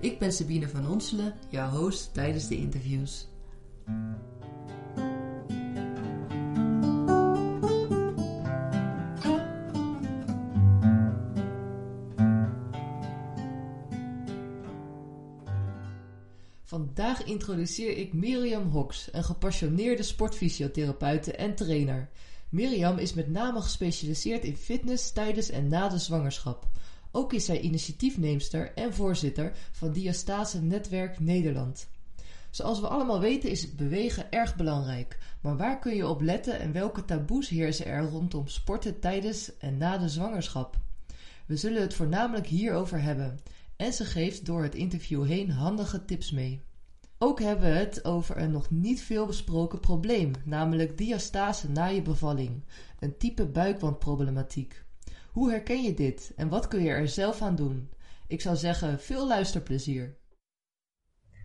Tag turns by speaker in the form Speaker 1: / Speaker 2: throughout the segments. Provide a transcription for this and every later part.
Speaker 1: Ik ben Sabine van Onselen, jouw host tijdens de interviews. Vandaag introduceer ik Miriam Hoks, een gepassioneerde sportfysiotherapeute en trainer. Miriam is met name gespecialiseerd in fitness tijdens en na de zwangerschap. Ook is zij initiatiefneemster en voorzitter van Diastase Netwerk Nederland. Zoals we allemaal weten is bewegen erg belangrijk, maar waar kun je op letten en welke taboes heersen er rondom sporten tijdens en na de zwangerschap? We zullen het voornamelijk hierover hebben en ze geeft door het interview heen handige tips mee. Ook hebben we het over een nog niet veel besproken probleem, namelijk diastase na je bevalling, een type buikwandproblematiek. Hoe herken je dit en wat kun je er zelf aan doen? Ik zou zeggen, veel luisterplezier.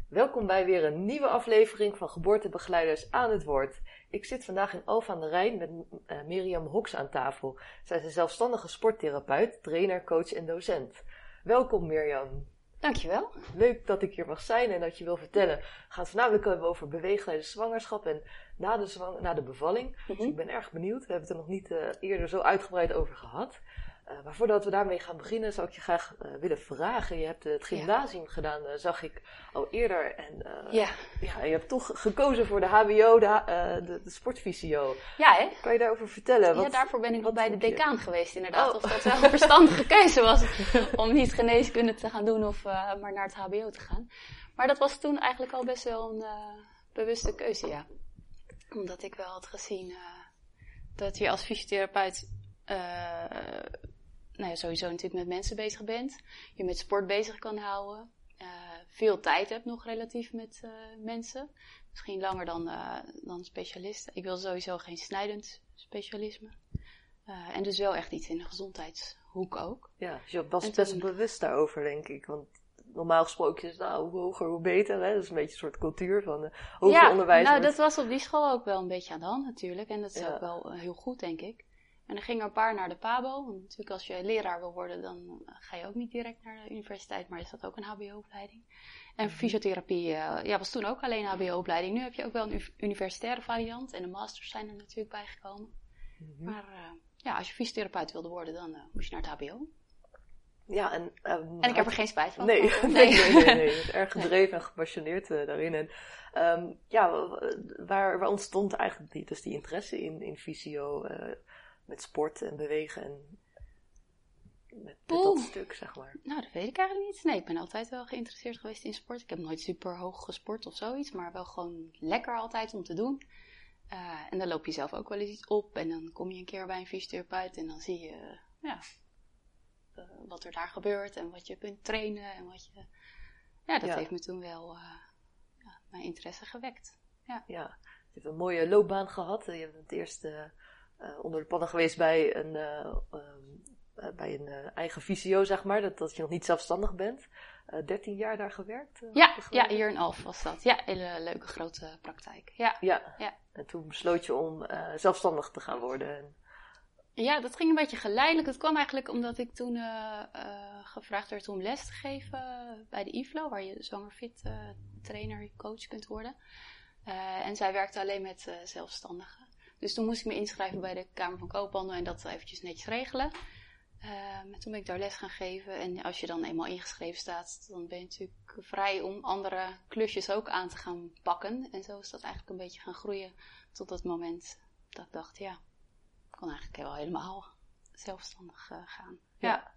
Speaker 1: Welkom bij weer een nieuwe aflevering van Geboortebegeleiders aan het Woord. Ik zit vandaag in Alphen aan de Rijn met uh, Mirjam Hoks aan tafel. Zij is een zelfstandige sporttherapeut, trainer, coach en docent. Welkom Mirjam.
Speaker 2: Dankjewel.
Speaker 1: Leuk dat ik hier mag zijn en dat je wil vertellen. We gaan het voornamelijk hebben over bewegen tijdens zwangerschap en na de, zwang na de bevalling. Dus ik ben erg benieuwd. We hebben het er nog niet uh, eerder zo uitgebreid over gehad. Uh, maar voordat we daarmee gaan beginnen, zou ik je graag uh, willen vragen. Je hebt het gymnasium ja. gedaan, uh, zag ik al eerder. En ja. ja. je hebt toch gekozen voor de HBO, de, de, de sportvisio.
Speaker 2: Ja, hè?
Speaker 1: Kan je daarover vertellen?
Speaker 2: Wat, ja, daarvoor ben ik nog bij de decaan geweest, inderdaad. Oh. Of dat wel een verstandige keuze was om niet geneeskunde te gaan doen of maar naar het HBO te gaan. Maar dat was toen eigenlijk al best wel een bewuste keuze, ja. Omdat ik wel had gezien dat je als fysiotherapeut nou ja, sowieso natuurlijk met mensen bezig bent. Je met sport bezig kan houden. Uh, veel tijd hebt nog relatief met uh, mensen. Misschien langer dan, uh, dan specialisten. Ik wil sowieso geen snijdend specialisme. en dus wel echt iets in de gezondheidshoek ook.
Speaker 1: Ja, dus je was best bewust daarover, denk ik. Want normaal gesproken is nou, hoe hoger, hoe beter. Hè? Dat is een beetje een soort cultuur van hoger
Speaker 2: ja,
Speaker 1: onderwijs.
Speaker 2: nou, dat was op die school ook wel een beetje aan de hand natuurlijk. En dat is ja. ook wel heel goed, denk ik. En er gingen een paar naar de PABO. Want natuurlijk als je leraar wil worden, dan ga je ook niet direct naar de universiteit, maar is dat ook een HBO-opleiding. En
Speaker 1: Mhm.
Speaker 2: fysiotherapie uh, ja, was toen ook alleen HBO-opleiding. Nu heb je ook wel een universitaire variant en de masters zijn er natuurlijk bijgekomen.
Speaker 1: Mhm.
Speaker 2: Maar uh, ja, als je fysiotherapeut wilde worden, dan uh, moest je naar het HBO.
Speaker 1: Ja, en,
Speaker 2: en ik heb er geen spijt van.
Speaker 1: Nee, nee, nee, nee, erg gedreven en gepassioneerd daarin. En um, ja, waar, waar ontstond eigenlijk die, dus die interesse in, in fysio? Met sport en bewegen en met, met dat stuk, zeg maar?
Speaker 2: Nou, dat weet ik eigenlijk niet. Nee, ik ben altijd wel geïnteresseerd geweest in sport. Ik heb nooit super hoog gesport of zoiets, maar wel gewoon lekker altijd om te doen. Uh, en dan loop je zelf ook wel eens iets op en dan kom je een keer bij een fysiotherapeut en dan zie je uh, ja, uh, wat er daar gebeurt en wat je kunt trainen en wat je... Ja, dat ja. heeft me toen wel ja, mijn interesse gewekt. Ja.
Speaker 1: ja, je hebt een mooie loopbaan gehad. Je hebt het eerst uh, onder de pannen geweest bij een, uh, uh, bij een eigen visio, zeg maar. Dat, dat je nog niet zelfstandig bent. 13 jaar daar gewerkt?
Speaker 2: ja, ja, hier in Alf was dat. Ja, hele leuke grote praktijk. Ja,
Speaker 1: ja. ja. en toen besloot je om zelfstandig te gaan worden. En...
Speaker 2: Ja, dat ging een beetje geleidelijk. Het kwam eigenlijk omdat ik toen gevraagd werd om les te geven bij de IFLO, waar je zwangerfit trainer, coach kunt worden. en zij werkte alleen met zelfstandigen. Dus toen moest ik me inschrijven bij de Kamer van Koophandel en dat eventjes netjes regelen. Uh, toen ben ik daar les gaan geven. En als je dan eenmaal ingeschreven staat, dan ben je natuurlijk vrij om andere klusjes ook aan te gaan pakken. En zo is dat eigenlijk een beetje gaan groeien tot het moment dat ik dacht, ja, ik kan eigenlijk wel helemaal zelfstandig uh, gaan.
Speaker 1: Ja.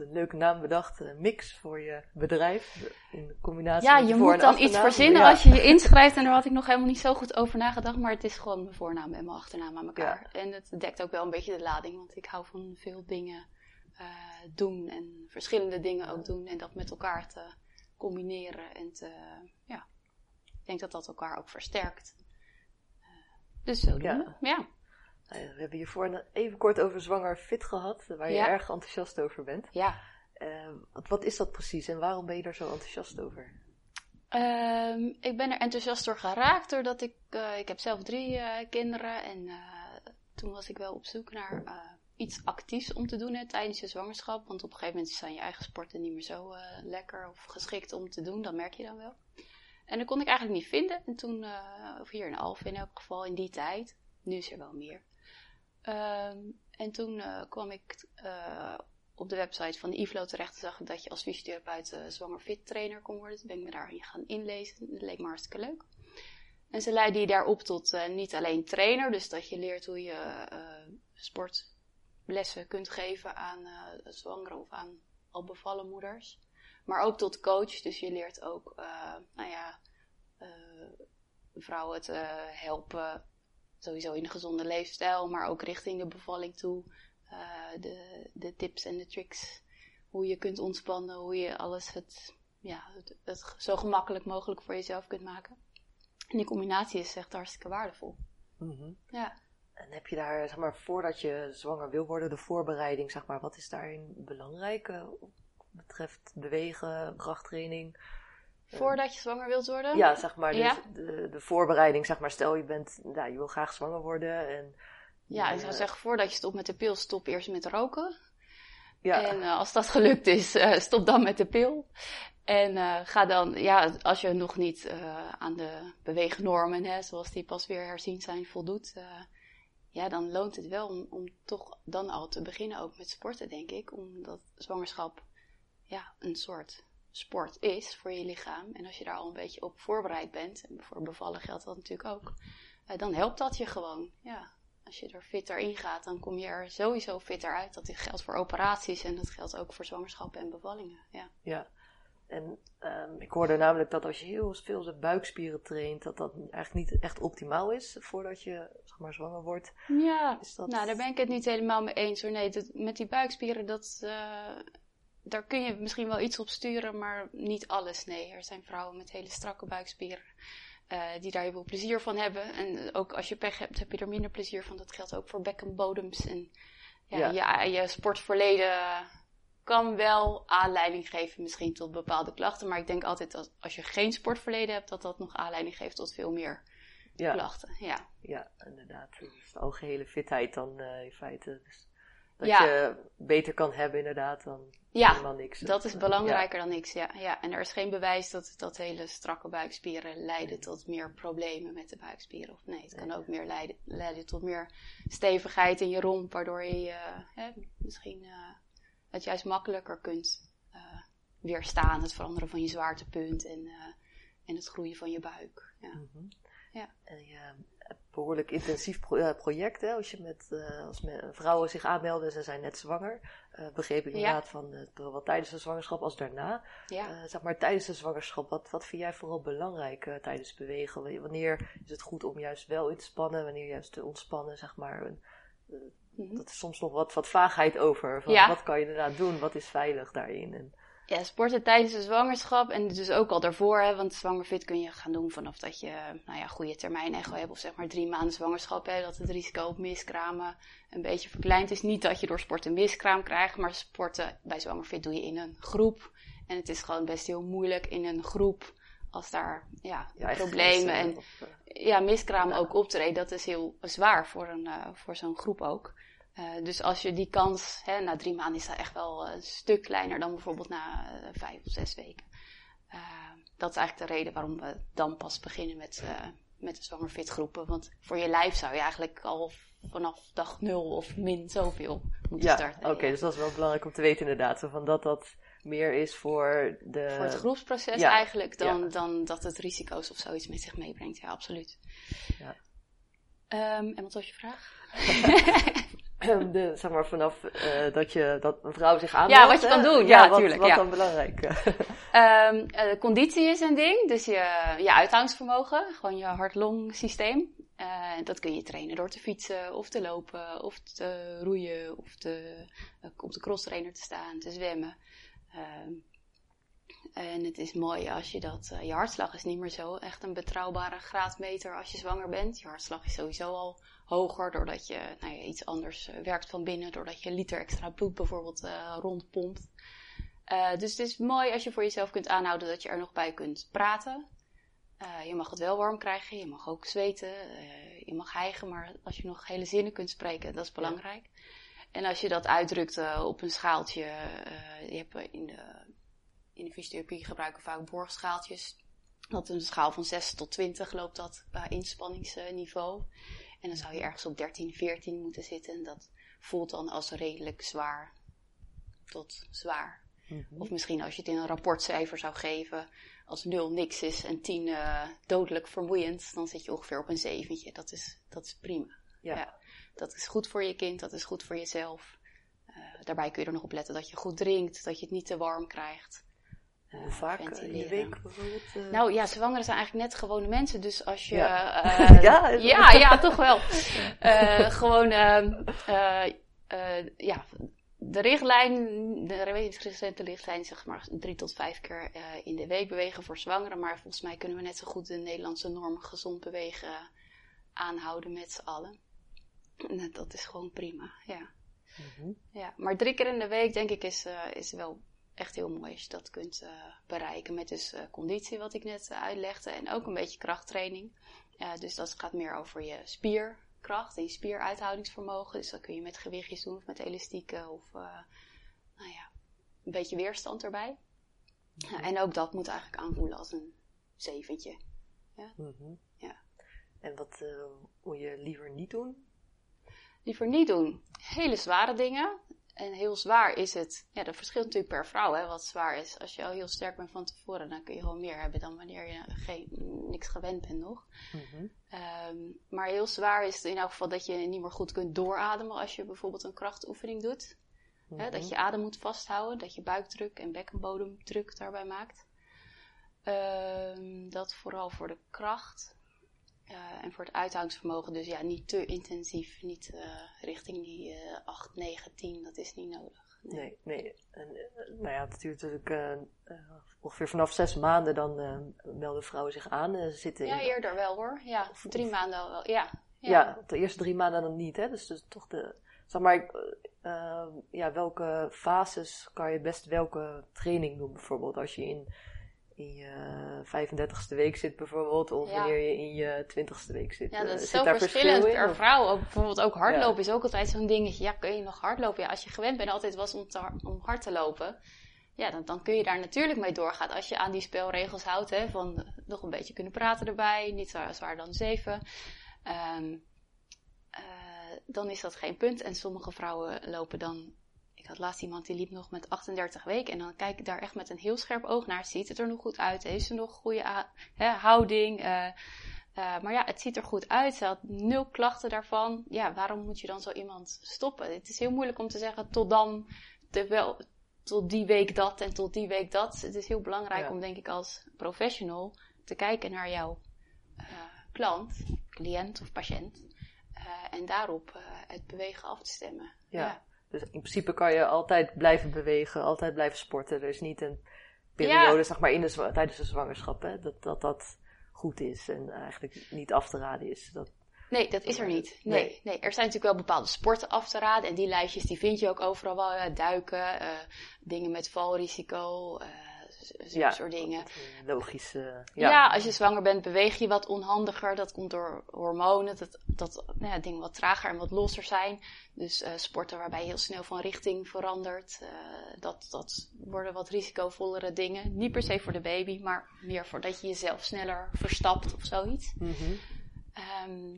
Speaker 1: Een leuke naam bedacht, een mix voor je bedrijf in combinatie
Speaker 2: ja,
Speaker 1: met
Speaker 2: je
Speaker 1: voor-
Speaker 2: moet dan iets verzinnen
Speaker 1: Ja.
Speaker 2: als je je inschrijft. En daar had ik nog helemaal niet zo goed over nagedacht. Maar het is gewoon mijn voornaam en mijn achternaam aan elkaar. En het dekt ook wel een beetje de lading. Want ik hou van veel dingen eh, doen. En verschillende dingen ook doen. En dat met elkaar te combineren. En te, ja, denk dat dat elkaar ook versterkt. dus zo doen. Ja.
Speaker 1: Ja, We hebben hiervoor even kort over zwanger fit gehad, waar je
Speaker 2: Ja.
Speaker 1: erg enthousiast over bent.
Speaker 2: ja.
Speaker 1: Ehm, wat, is dat precies en waarom ben je daar zo enthousiast over?
Speaker 2: Ehm, ik ben er enthousiast door geraakt doordat ik, eh, ik heb zelf drie eh, kinderen en eh, toen was ik wel op zoek naar iets actiefs om te doen hè, tijdens je zwangerschap. Want op een gegeven moment zijn je eigen sporten niet meer zo lekker of geschikt om te doen, dat merk je dan wel. En dat kon ik eigenlijk niet vinden. En toen, of hier in Alphen in elk geval, in die tijd, nu is er wel meer. Ehm, en toen eh, kwam ik eh, op de website van de terecht en zag dat je als fysiotherapeut eh, zwanger fit trainer kon worden. Toen ben ik me daarin gaan inlezen. Dat leek me hartstikke leuk. En ze leiden je daarop tot niet alleen trainer, dus dat je leert hoe je sportlessen kunt geven aan eh zwangere of aan al bevallen moeders. Maar ook tot coach, dus je leert ook, nou ja, vrouwen te helpen, sowieso in een gezonde leefstijl, maar ook richting de bevalling toe. Eh, de, de tips en de tricks, hoe je kunt ontspannen, hoe je alles het, ja, het, het zo gemakkelijk mogelijk voor jezelf kunt maken. En die combinatie is echt hartstikke waardevol.
Speaker 1: Mhm.
Speaker 2: Ja.
Speaker 1: En heb je daar, zeg maar, voordat je zwanger wil worden, de voorbereiding, zeg maar, wat is daarin belangrijk? wat betreft bewegen, krachttraining?
Speaker 2: Voordat je zwanger wilt worden?
Speaker 1: Ja, zeg maar, dus
Speaker 2: Ja.
Speaker 1: de, de voorbereiding, zeg maar, stel je bent, nou, je wil graag zwanger worden en...
Speaker 2: Ja, ik zou
Speaker 1: eh,
Speaker 2: zeggen, voordat je stopt met de pil, stop eerst met roken.
Speaker 1: Ja,
Speaker 2: En eh, als dat gelukt is, eh, stop dan met de pil. En ga dan, ja, als je nog niet aan de beweegnormen, hè, zoals die pas weer herzien zijn, voldoet. ja, dan loont het wel om, om toch dan al te beginnen ook met sporten, denk ik. Omdat zwangerschap ja, een soort sport is voor je lichaam. En als je daar al een beetje op voorbereid bent, en voor bevallen geldt dat natuurlijk ook, eh, dan helpt dat je gewoon. Ja, als je er fitter in gaat, dan kom je er sowieso fitter uit. Dat geldt voor operaties en dat geldt ook voor zwangerschappen en bevallingen. Ja.
Speaker 1: ja. En ehm, ik hoorde namelijk dat als je heel veel zijn buikspieren traint, dat dat eigenlijk niet echt optimaal is voordat je, zeg maar, zwanger wordt.
Speaker 2: Ja,
Speaker 1: Is dat...
Speaker 2: nou daar ben ik het niet helemaal mee eens hoor. Nee, dat, met die buikspieren, dat, eh, daar kun je misschien wel iets op sturen, maar niet alles. Nee, er zijn vrouwen met hele strakke buikspieren eh, die daar heel veel plezier van hebben. En ook als je pech hebt, heb je er minder plezier van. Dat geldt ook voor bekkenbodems. En ja,
Speaker 1: Ja.
Speaker 2: Je, je sportverleden kan wel aanleiding geven misschien tot bepaalde klachten. Maar ik denk altijd dat als je geen sportverleden hebt, dat dat nog aanleiding geeft tot veel meer
Speaker 1: Ja,
Speaker 2: klachten. Ja.
Speaker 1: ja, inderdaad. Dus de algehele fitheid dan eh, in feite. Dus dat
Speaker 2: Ja.
Speaker 1: je beter kan hebben inderdaad dan
Speaker 2: Ja,
Speaker 1: helemaal niks.
Speaker 2: Dat is belangrijker dan niks, ja. ja. En er is geen bewijs dat, dat hele strakke buikspieren leiden tot meer problemen met de buikspieren. Of nee, het kan ook meer leiden, leiden tot meer stevigheid in je romp, waardoor je eh, hè, misschien eh, het juist makkelijker kunt eh, weerstaan. Het veranderen van je zwaartepunt en, en het groeien van je buik. Ja.
Speaker 1: Mhm.
Speaker 2: Ja.
Speaker 1: En behoorlijk intensief pro- eh, project, hè? Als, je met, eh, als vrouwen zich aanmelden en ze zijn net zwanger. eh, begreep ik
Speaker 2: Ja.
Speaker 1: inderdaad van eh, zowel tijdens de zwangerschap als daarna.
Speaker 2: ja.
Speaker 1: Zeg maar tijdens de zwangerschap, wat, wat vind jij vooral belangrijk tijdens bewegen? Wanneer is het goed om juist wel in te spannen, wanneer juist te ontspannen, zeg maar? En,
Speaker 2: Mhm.
Speaker 1: dat is soms nog wat, wat vaagheid over. Van
Speaker 2: Ja.
Speaker 1: Wat kan je inderdaad doen? Wat is veilig daarin? En,
Speaker 2: Ja, sporten tijdens de zwangerschap en dus ook al daarvoor, hè, want zwangerfit kun je gaan doen vanaf dat je nou ja, goede termijn echo hebt of zeg maar drie maanden zwangerschap hebt, dat het risico op miskramen een beetje verkleind is. Niet dat je door sporten miskraam krijgt, maar sporten bij zwangerfit doe je in een groep. En het is gewoon best heel moeilijk in een groep als daar ja, problemen en
Speaker 1: eh,
Speaker 2: ja, miskraam
Speaker 1: Ja.
Speaker 2: ook optreden, dat is heel zwaar voor, een, eh, voor zo'n groep ook. Eh, dus als je die kans, hè, na drie maanden is dat echt wel een stuk kleiner dan bijvoorbeeld na eh, vijf of zes weken. Eh, dat is eigenlijk de reden waarom we dan pas beginnen met, met de zwangerfit groepen. Want voor je lijf zou je eigenlijk al vanaf dag nul of min zoveel moeten
Speaker 1: ja,
Speaker 2: starten.
Speaker 1: oké,
Speaker 2: ja.
Speaker 1: dus dat is wel belangrijk om te weten inderdaad. Zo van dat dat meer is voor de...
Speaker 2: Voor het groepsproces
Speaker 1: ja,
Speaker 2: eigenlijk dan, dan dat het risico's of zoiets met zich meebrengt. Ja, absoluut.
Speaker 1: Ja.
Speaker 2: Ehm, en wat was je vraag?
Speaker 1: de, zeg maar vanaf eh, dat, je, dat een vrouw zich aanmeldt.
Speaker 2: Ja, wat je
Speaker 1: hè?
Speaker 2: kan doen. Ja,
Speaker 1: wat,
Speaker 2: tuurlijk,
Speaker 1: Wat
Speaker 2: ja.
Speaker 1: dan belangrijk?
Speaker 2: Ehm, eh, conditie is een ding, dus je, je uithoudingsvermogen, gewoon je hart-long systeem. Eh, dat kun je trainen door te fietsen of te lopen of te roeien of te, op de crosstrainer te staan, te zwemmen. En het is mooi als je dat. eh, je hartslag is niet meer zo echt een betrouwbare graadmeter als je zwanger bent. Je hartslag is sowieso al hoger doordat je nou ja, iets anders eh, werkt van binnen. Doordat je een liter extra bloed bijvoorbeeld eh, rondpompt. Dus het is mooi als je voor jezelf kunt aanhouden dat je er nog bij kunt praten. Je mag het wel warm krijgen, je mag ook zweten, je mag hijgen, maar als je nog hele zinnen kunt spreken, dat is belangrijk. En als je dat uitdrukt op een schaaltje, je hebt in de, in de fysiotherapie gebruiken we vaak borgschaaltjes. Dat een schaal van 6 tot 20 loopt dat qua inspanningsniveau. En dan zou je ergens op 13, 14 moeten zitten. En dat voelt dan als redelijk zwaar tot zwaar.
Speaker 1: Mhm.
Speaker 2: Of misschien als je het in een rapportcijfer zou geven, als 0 niks is en 10 eh, dodelijk vermoeiend, dan zit je ongeveer op een zeventje. Dat is, dat is prima.
Speaker 1: Ja.
Speaker 2: Dat is goed voor je kind, dat is goed voor jezelf. Eh, daarbij kun je er nog op letten dat je goed drinkt, dat je het niet te warm krijgt.
Speaker 1: Hoe vaak eh, in de week bijvoorbeeld? eh?
Speaker 2: Nou ja, zwangeren zijn eigenlijk net gewone mensen. Dus als je.
Speaker 1: Ja.
Speaker 2: eh,
Speaker 1: Ja,
Speaker 2: ja, ja, toch wel. Eh, gewoon, ja, de richtlijn, de recente richtlijn, zeg maar drie tot vijf keer in de week bewegen voor zwangeren. Maar volgens mij kunnen we net zo goed de Nederlandse norm gezond bewegen aanhouden met z'n allen. En dat is gewoon prima, ja.
Speaker 1: Mhm.
Speaker 2: Ja, maar drie keer in de week denk ik is, is wel echt heel mooi als je dat kunt eh, bereiken. Met dus eh, conditie, wat ik net eh, uitlegde. En ook een beetje krachttraining. Ja, dus dat gaat meer over je spierkracht en je spieruithoudingsvermogen. Dus dat kun je met gewichtjes doen of met elastieken of nou ja, een beetje weerstand erbij. Ja, en ook dat moet eigenlijk aanvoelen als een zeventje.
Speaker 1: Mhm.
Speaker 2: Ja.
Speaker 1: En wat moet je liever niet doen?
Speaker 2: liever niet doen. Hele zware dingen. En heel zwaar is het. Ja, dat verschilt natuurlijk per vrouw, hè, wat zwaar is. Als je al heel sterk bent van tevoren, dan kun je gewoon meer hebben dan wanneer je geen, niks gewend bent nog.
Speaker 1: Mhm.
Speaker 2: Ehm, maar heel zwaar is het in elk geval dat je niet meer goed kunt doorademen als je bijvoorbeeld een krachtoefening doet. Hè,
Speaker 1: Mhm.
Speaker 2: dat je adem moet vasthouden, dat je buikdruk en bekkenbodemdruk daarbij maakt. Ehm, dat vooral voor de kracht. Eh, en voor het uithoudingsvermogen, dus ja, niet te intensief, niet eh, richting die eh 8, 9, 10, dat is niet nodig. Nee.
Speaker 1: Nee, nee. En, nou ja, het duurt natuurlijk ongeveer vanaf zes maanden dan melden vrouwen zich aan. Zitten
Speaker 2: Ja,
Speaker 1: in,
Speaker 2: eerder wel hoor. Ja,
Speaker 1: Of-
Speaker 2: drie
Speaker 1: of-
Speaker 2: maanden al wel. Ja, ja.
Speaker 1: ja. de eerste drie maanden dan niet. Hè? Dus, dus toch de, zeg maar, ja, welke fases kan je best welke training doen bijvoorbeeld? Als je in, in je 35ste week zit bijvoorbeeld, of
Speaker 2: Ja.
Speaker 1: wanneer je in je 20ste week zit.
Speaker 2: Ja,
Speaker 1: Eh,
Speaker 2: dat is
Speaker 1: zit
Speaker 2: zo verschillend per vrouw. Ook, bijvoorbeeld ook hardlopen is ook altijd zo'n dingetje. Ja, kun je nog hardlopen? Ja, als je gewend bent altijd was om, te om hard te lopen. Ja, dan, dan kun je daar natuurlijk mee doorgaan. Als je aan die spelregels houdt. Hè, van eh, nog een beetje kunnen praten erbij. Niet zo zwaar dan zeven. Ehm, eh, dan is dat geen punt. En sommige vrouwen lopen dan... Had laatst iemand die liep nog met 38 weken. En dan kijk ik daar echt met een heel scherp oog naar. Ziet het er nog goed uit? Heeft ze nog goede houding? Eh, eh, maar ja, het ziet er goed uit. Ze had nul klachten daarvan. Ja, waarom moet je dan zo iemand stoppen? Het is heel moeilijk om te zeggen tot dan, terwijl, tot die week dat en tot die week dat. Het is heel belangrijk
Speaker 1: Ja.
Speaker 2: om, denk ik, als professional te kijken naar jouw eh, klant, cliënt of patiënt. en daarop het bewegen af te stemmen.
Speaker 1: Ja. Dus in principe kan je altijd blijven bewegen, altijd blijven sporten. Er is niet een periode,
Speaker 2: Ja.
Speaker 1: zeg maar, in de, tijdens de zwangerschap, hè, dat, dat dat goed is en eigenlijk niet af te raden is. Dat,
Speaker 2: Nee, dat is er niet. Nee,
Speaker 1: Nee.
Speaker 2: nee. er zijn natuurlijk wel bepaalde sporten af te raden. En die lijstjes die vind je ook overal wel. Ja, duiken, eh, dingen met valrisico, eh
Speaker 1: Ja.
Speaker 2: soort dingen.
Speaker 1: logisch. eh,
Speaker 2: Ja.
Speaker 1: ja.
Speaker 2: als je zwanger bent beweeg je wat onhandiger. Dat komt door hormonen. Dat, dat nou ja, dingen wat trager en wat losser zijn. Dus eh, sporten waarbij je heel snel van richting verandert. eh, dat, dat worden wat risicovollere dingen. Niet per se voor de baby, maar meer voordat je jezelf sneller verstapt of zoiets.
Speaker 1: Mhm.
Speaker 2: Ehm,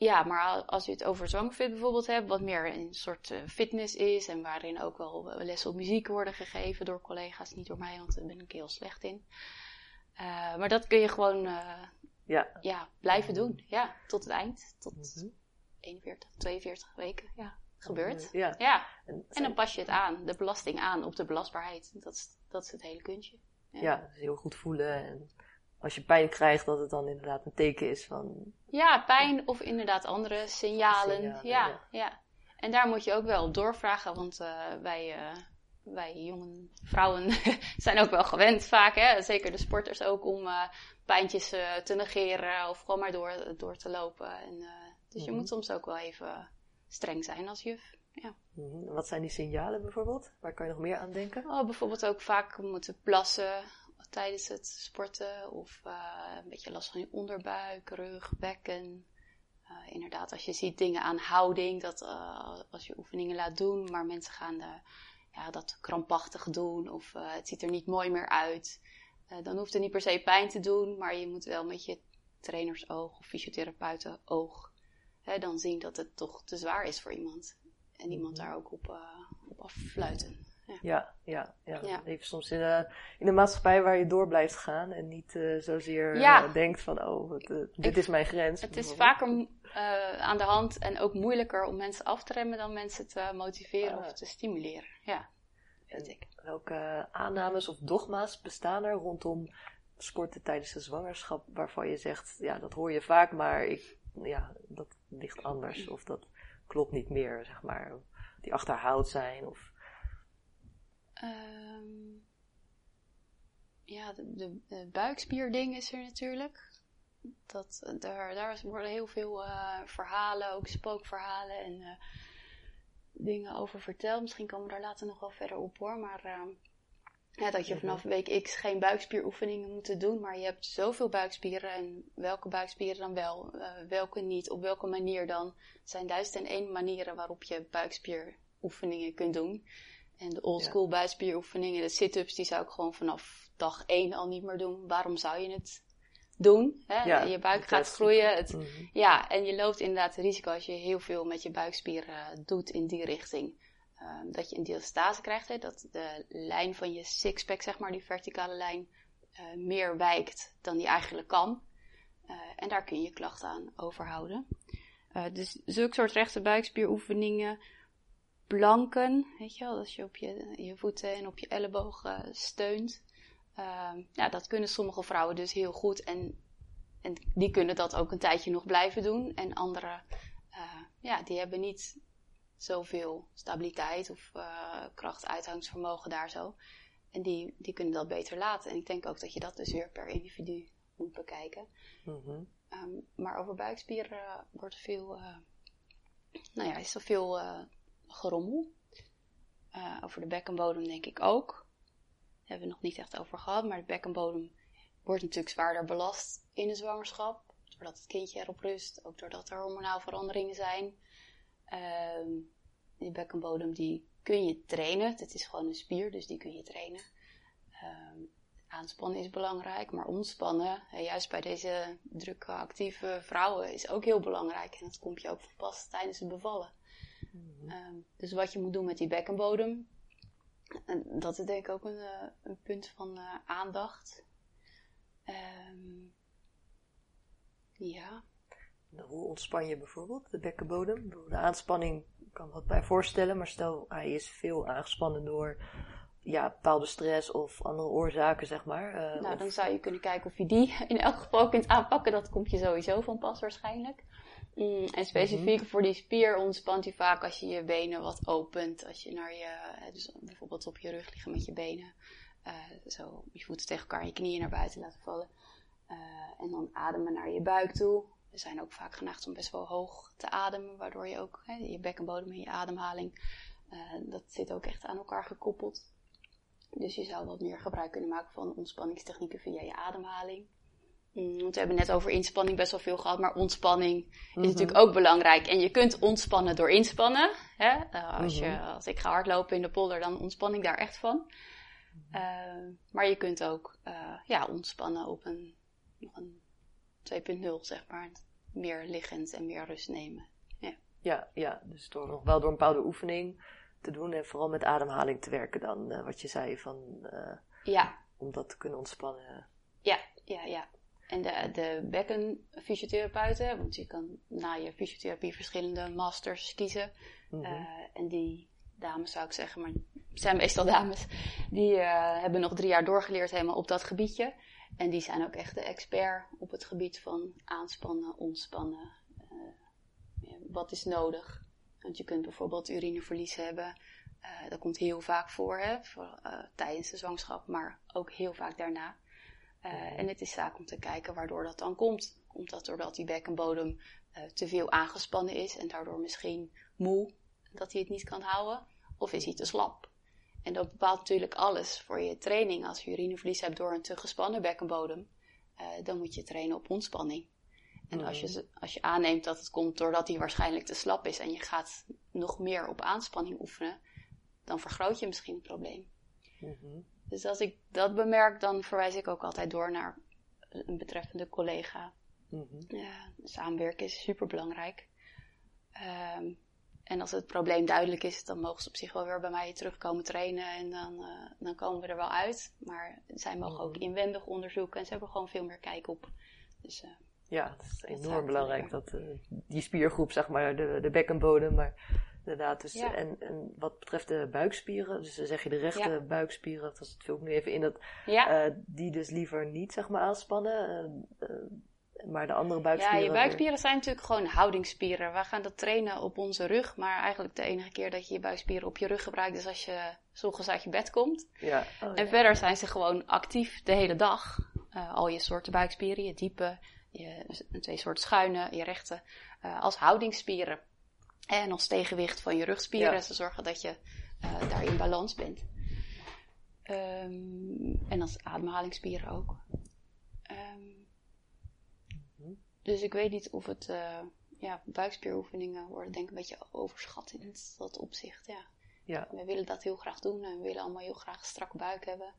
Speaker 2: ja, maar al- als je het over zwangerfit bijvoorbeeld hebt, wat meer een soort eh, fitness is en waarin ook wel eh, lessen op muziek worden gegeven door collega's, niet door mij, want daar ben ik heel slecht in. Eh, maar dat kun je gewoon
Speaker 1: ja.
Speaker 2: ja, blijven doen, ja, tot het eind, tot
Speaker 1: Mhm.
Speaker 2: 41, 42 weken, ja, gebeurt.
Speaker 1: Ja.
Speaker 2: Ja,
Speaker 1: En,
Speaker 2: en dan pas je het aan, de belasting aan op de belastbaarheid. Dat is, dat is het hele kunstje.
Speaker 1: ja, dus heel goed voelen. En als je pijn krijgt, dat het dan inderdaad een teken is van.
Speaker 2: Ja, pijn of inderdaad andere signalen.
Speaker 1: Signalen,
Speaker 2: ja,
Speaker 1: ja.
Speaker 2: ja, En daar moet je ook wel doorvragen, want eh, wij, eh, wij jonge vrouwen zijn ook wel gewend vaak, hè? zeker de sporters ook, om uh, pijntjes te negeren of gewoon maar door, door te lopen. En, dus je
Speaker 1: Mhm.
Speaker 2: moet soms ook wel even streng zijn als juf. Ja.
Speaker 1: Mhm. Wat zijn die signalen bijvoorbeeld? Waar kan je nog meer aan denken?
Speaker 2: Oh, bijvoorbeeld ook vaak moeten plassen tijdens het sporten. Of uh, een beetje last van je onderbuik, rug, bekken. Uh, inderdaad, als je ziet dingen aan houding, dat uh, als je oefeningen laat doen, maar mensen gaan ja, dat krampachtig doen of het ziet er niet mooi meer uit. dan hoeft het niet per se pijn te doen, maar je moet wel met je trainersoog of fysiotherapeutenoog hè, dan zien dat het toch te zwaar is voor iemand. En iemand daar ook op, op affluiten.
Speaker 1: Ja, ja, ja. Even soms in de, in de maatschappij waar je door blijft gaan en niet uh, zozeer
Speaker 2: Ja.
Speaker 1: uh, denkt van, oh, het, uh, dit
Speaker 2: Ik-
Speaker 1: is mijn grens.
Speaker 2: Het is vaker eh, aan de hand en ook moeilijker om mensen af te remmen dan mensen te motiveren
Speaker 1: Ah.
Speaker 2: of te stimuleren. Ja, vind ik.
Speaker 1: Welke aannames of dogma's bestaan er rondom sporten tijdens de zwangerschap waarvan je zegt, ja, dat hoor je vaak, maar ik, ja, dat ligt anders of dat klopt niet meer, zeg maar. Die achterhaald zijn of...
Speaker 2: Ehm, ja, de, de, de buikspierding is er natuurlijk. Dat, eh, daar, daar worden heel veel eh, verhalen, ook spookverhalen en eh, dingen over verteld. Misschien komen we daar later nog wel verder op hoor. Maar ehm, ja, dat je
Speaker 1: Mhm.
Speaker 2: vanaf week X geen buikspieroefeningen moet doen. Maar je hebt zoveel buikspieren en welke buikspieren dan wel, welke niet, op welke manier dan. Er zijn duizend en één manieren waarop je buikspieroefeningen kunt doen. En de oldschool buikspieroefeningen, de sit-ups, die zou ik gewoon vanaf dag 1 al niet meer doen. Waarom zou je het doen? Hè?
Speaker 1: Ja,
Speaker 2: je buik gaat groeien. Het,
Speaker 1: Mhm.
Speaker 2: ja, en je loopt inderdaad het risico als je heel veel met je buikspieren eh, doet in die richting. ehm, dat je een diastase krijgt, hè? dat de lijn van je sixpack, zeg maar, die verticale lijn, eh, meer wijkt dan die eigenlijk kan. Eh, en daar kun je klachten aan overhouden. Dus zulke soort rechte buikspieroefeningen, planken, weet je wel, als je op je, je voeten en op je ellebogen steunt. Ehm, ja, dat kunnen sommige vrouwen dus heel goed. En, en die kunnen dat ook een tijdje nog blijven doen. En andere, eh, ja, die hebben niet zoveel stabiliteit of uh, kracht, uithoudingsvermogen daar zo. En die, die kunnen dat beter laten. En ik denk ook dat je dat dus weer per individu moet bekijken.
Speaker 1: Mhm.
Speaker 2: Um, maar over buikspieren wordt veel, uh, nou ja, is er veel gerommel. Uh, over de bekkenbodem denk ik ook. Daar hebben we nog niet echt over gehad, maar de bekkenbodem wordt natuurlijk zwaarder belast in de zwangerschap. Doordat het kindje erop rust, ook doordat er hormonaal veranderingen zijn. Um, die bekkenbodem die kun je trainen. Het is gewoon een spier, dus die kun je trainen. Um, aanspannen is belangrijk, maar ontspannen, juist bij deze drukke actieve vrouwen, is ook heel belangrijk. En dat komt je ook van pas tijdens het bevallen.
Speaker 1: Mhm.
Speaker 2: Um, dus wat je moet doen met die bekkenbodem, en dat is denk ik ook een, uh, een punt van uh, aandacht. Um, ja.
Speaker 1: Hoe ontspan je bijvoorbeeld de bekkenbodem? De aanspanning kan wat bij voorstellen, maar stel hij is veel aangespannen door ja, bepaalde stress of andere oorzaken, zeg maar. Uh,
Speaker 2: nou,
Speaker 1: of...
Speaker 2: dan zou je kunnen kijken of je die in elk geval kunt aanpakken. Dat komt je sowieso van pas waarschijnlijk. Mm, en specifiek mm -hmm. voor die spier ontspant hij vaak als je je benen wat opent. Als je naar je, dus bijvoorbeeld op je rug liggen met je benen. Uh, zo je voeten tegen elkaar en je knieën naar buiten laten vallen. Uh, en dan ademen naar je buik toe. We zijn ook vaak geneigd om best wel hoog te ademen, waardoor je ook hè, je bekkenbodem en je ademhaling, uh, dat zit ook echt aan elkaar gekoppeld. Dus je zou wat meer gebruik kunnen maken van ontspanningstechnieken via je ademhaling. Mm, want we hebben net over inspanning best wel veel gehad, maar ontspanning mm -hmm. is natuurlijk ook belangrijk. En je kunt ontspannen door inspannen. Hè? Uh, als, je, als ik ga hardlopen in de polder, dan ontspan ik daar echt van. Uh, maar je kunt ook uh, ja, ontspannen op een, nog een 2.0, zeg maar. Meer liggend en meer rust nemen. Ja,
Speaker 1: ja, ja dus door, nog wel door een bepaalde oefening te doen en vooral met ademhaling te werken dan, wat je zei, van,
Speaker 2: ja.
Speaker 1: om dat te kunnen ontspannen.
Speaker 2: Ja, ja, ja. En de, de bekkenfysiotherapeuten, want je kan na je fysiotherapie verschillende masters kiezen. Mm -hmm. uh, en die dames zou ik zeggen, maar het zijn meestal dames, die uh, hebben nog drie jaar doorgeleerd helemaal op dat gebiedje. En die zijn ook echt de expert op het gebied van aanspannen, ontspannen. Uh, ja, wat is nodig? Want je kunt bijvoorbeeld urineverlies hebben dat komt heel vaak voor, hè, voor tijdens de zwangerschap, maar ook heel vaak daarna. Uh, en het is zaak om te kijken waardoor dat dan komt. Komt dat doordat die bekkenbodem te veel aangespannen is en daardoor misschien moe, dat hij het niet kan houden? Of is hij te slap? En dat bepaalt natuurlijk alles voor je training. Als je urineverlies hebt door een te gespannen bekkenbodem, dan moet je trainen op ontspanning. En als je, als je aanneemt dat het komt doordat hij waarschijnlijk te slap is en je gaat nog meer op aanspanning oefenen, dan vergroot je misschien het probleem. Mhm. Dus als ik dat bemerk, dan verwijs ik ook altijd door naar een betreffende collega. Mm samenwerken is super belangrijk. Ehm, en als het probleem duidelijk is, dan mogen ze op zich wel weer bij mij terugkomen trainen en dan, uh, dan komen we er wel uit. Maar zij mogen ook mhm. inwendig onderzoeken en ze hebben gewoon veel meer kijk op. Dus, uh,
Speaker 1: ja, het is enorm belangrijk dat uh, die spiergroep, zeg maar, de, de bekkenbodem, maar inderdaad. Dus, en, en wat betreft de buikspieren, dus dan zeg je de rechte buikspieren, dat vul ik nu even in, dat uh, die dus liever niet, zeg maar, aanspannen. Uh, maar de andere buikspieren...
Speaker 2: Ja, je buikspieren zijn natuurlijk gewoon houdingsspieren. We gaan dat trainen op onze rug, maar eigenlijk de enige keer dat je je buikspieren op je rug gebruikt is als je s uit je bed komt. Ja. Oh, en verder zijn ze gewoon actief de hele dag. al je soorten buikspieren, je diepe, je twee soorten schuine, je rechte, als houdingsspieren. En als tegenwicht van je rugspieren. Ja. Ze zorgen dat je uh, daar in balans bent. Um, en als ademhalingsspieren ook. Um, dus ik weet niet of het, uh, ja, buikspieroefeningen worden denk ik een beetje overschat in dat opzicht, ja. ja. We willen dat heel graag doen en we willen allemaal heel graag een strakke buik hebben.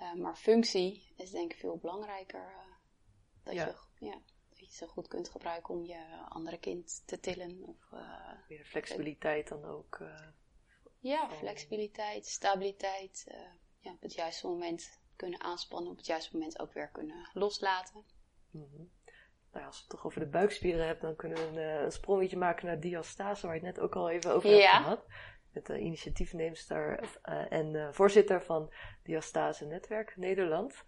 Speaker 2: Uh, maar functie is denk ik veel belangrijker. dat ja. je, ja zo goed kunt gebruiken om je andere kind te tillen. Of, uh,
Speaker 1: Meer flexibiliteit dan ook. Uh,
Speaker 2: ja, flexibiliteit, stabiliteit. Uh, ja, op het juiste moment kunnen aanspannen, op het juiste moment ook weer kunnen loslaten. Mm
Speaker 1: -hmm. Nou, als we het toch over de buikspieren hebben, dan kunnen we een, een sprongetje maken naar diastase, waar je het net ook al even over hebt gehad. Met de initiatiefneemster en voorzitter van Diastase Netwerk Nederland.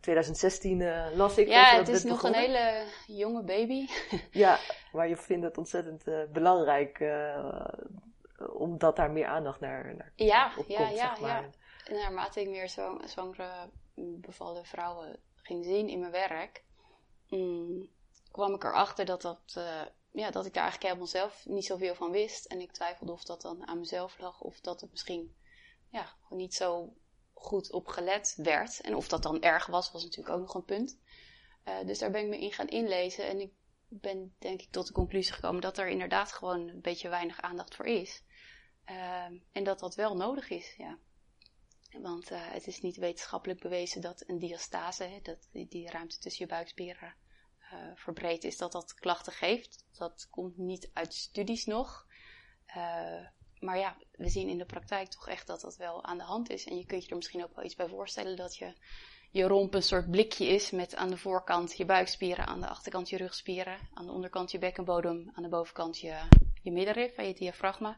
Speaker 1: 2016 uh, eh, las ik.
Speaker 2: Ja, het is nog een hele jonge baby.
Speaker 1: ja, maar je vindt het ontzettend uh, belangrijk omdat daar meer aandacht naar, naar
Speaker 2: ja, op ja, komt, ja, zeg maar. ja. Naarmate ik meer zo, zwangere bevallen vrouwen ging zien in mijn werk, mm, kwam ik erachter dat, dat, ja, dat ik daar eigenlijk helemaal zelf niet zoveel van wist. En ik twijfelde of dat dan aan mezelf lag of dat het misschien ja, niet zo goed op gelet werd. En of dat dan erg was, was natuurlijk ook nog een punt. Uh, dus daar ben ik me in gaan inlezen. En ik ben denk ik tot de conclusie gekomen dat er inderdaad gewoon een beetje weinig aandacht voor is. Uh, en dat dat wel nodig is, ja. Want uh, het is niet wetenschappelijk bewezen dat een diastase, hè, dat die, die, ruimte tussen je buikspieren verbreed is, dat dat klachten geeft. Dat komt niet uit studies nog maar ja, we zien in de praktijk toch echt dat dat wel aan de hand is. En je kunt je er misschien ook wel iets bij voorstellen dat je, je romp een soort blikje is met aan de voorkant je buikspieren, aan de achterkant je rugspieren, aan de onderkant je bekkenbodem, aan de bovenkant je, je middenrif en je diafragma.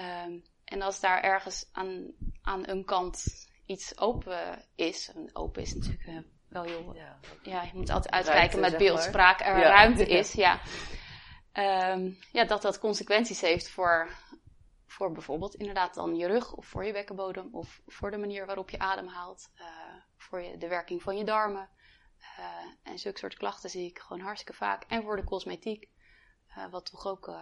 Speaker 2: Um, en als daar ergens aan, aan een kant iets open is, en open is natuurlijk uh, wel heel, ja. ja. je moet altijd uitkijken met beeldspraak, er ruimte is, ja. Um, ja, dat dat consequenties heeft voor voor bijvoorbeeld inderdaad dan je rug of voor je bekkenbodem of voor de manier waarop je ademhaalt, uh, voor je, de werking van je darmen. Uh, en zulke soort klachten zie ik gewoon hartstikke vaak. En voor de cosmetiek, uh, wat toch ook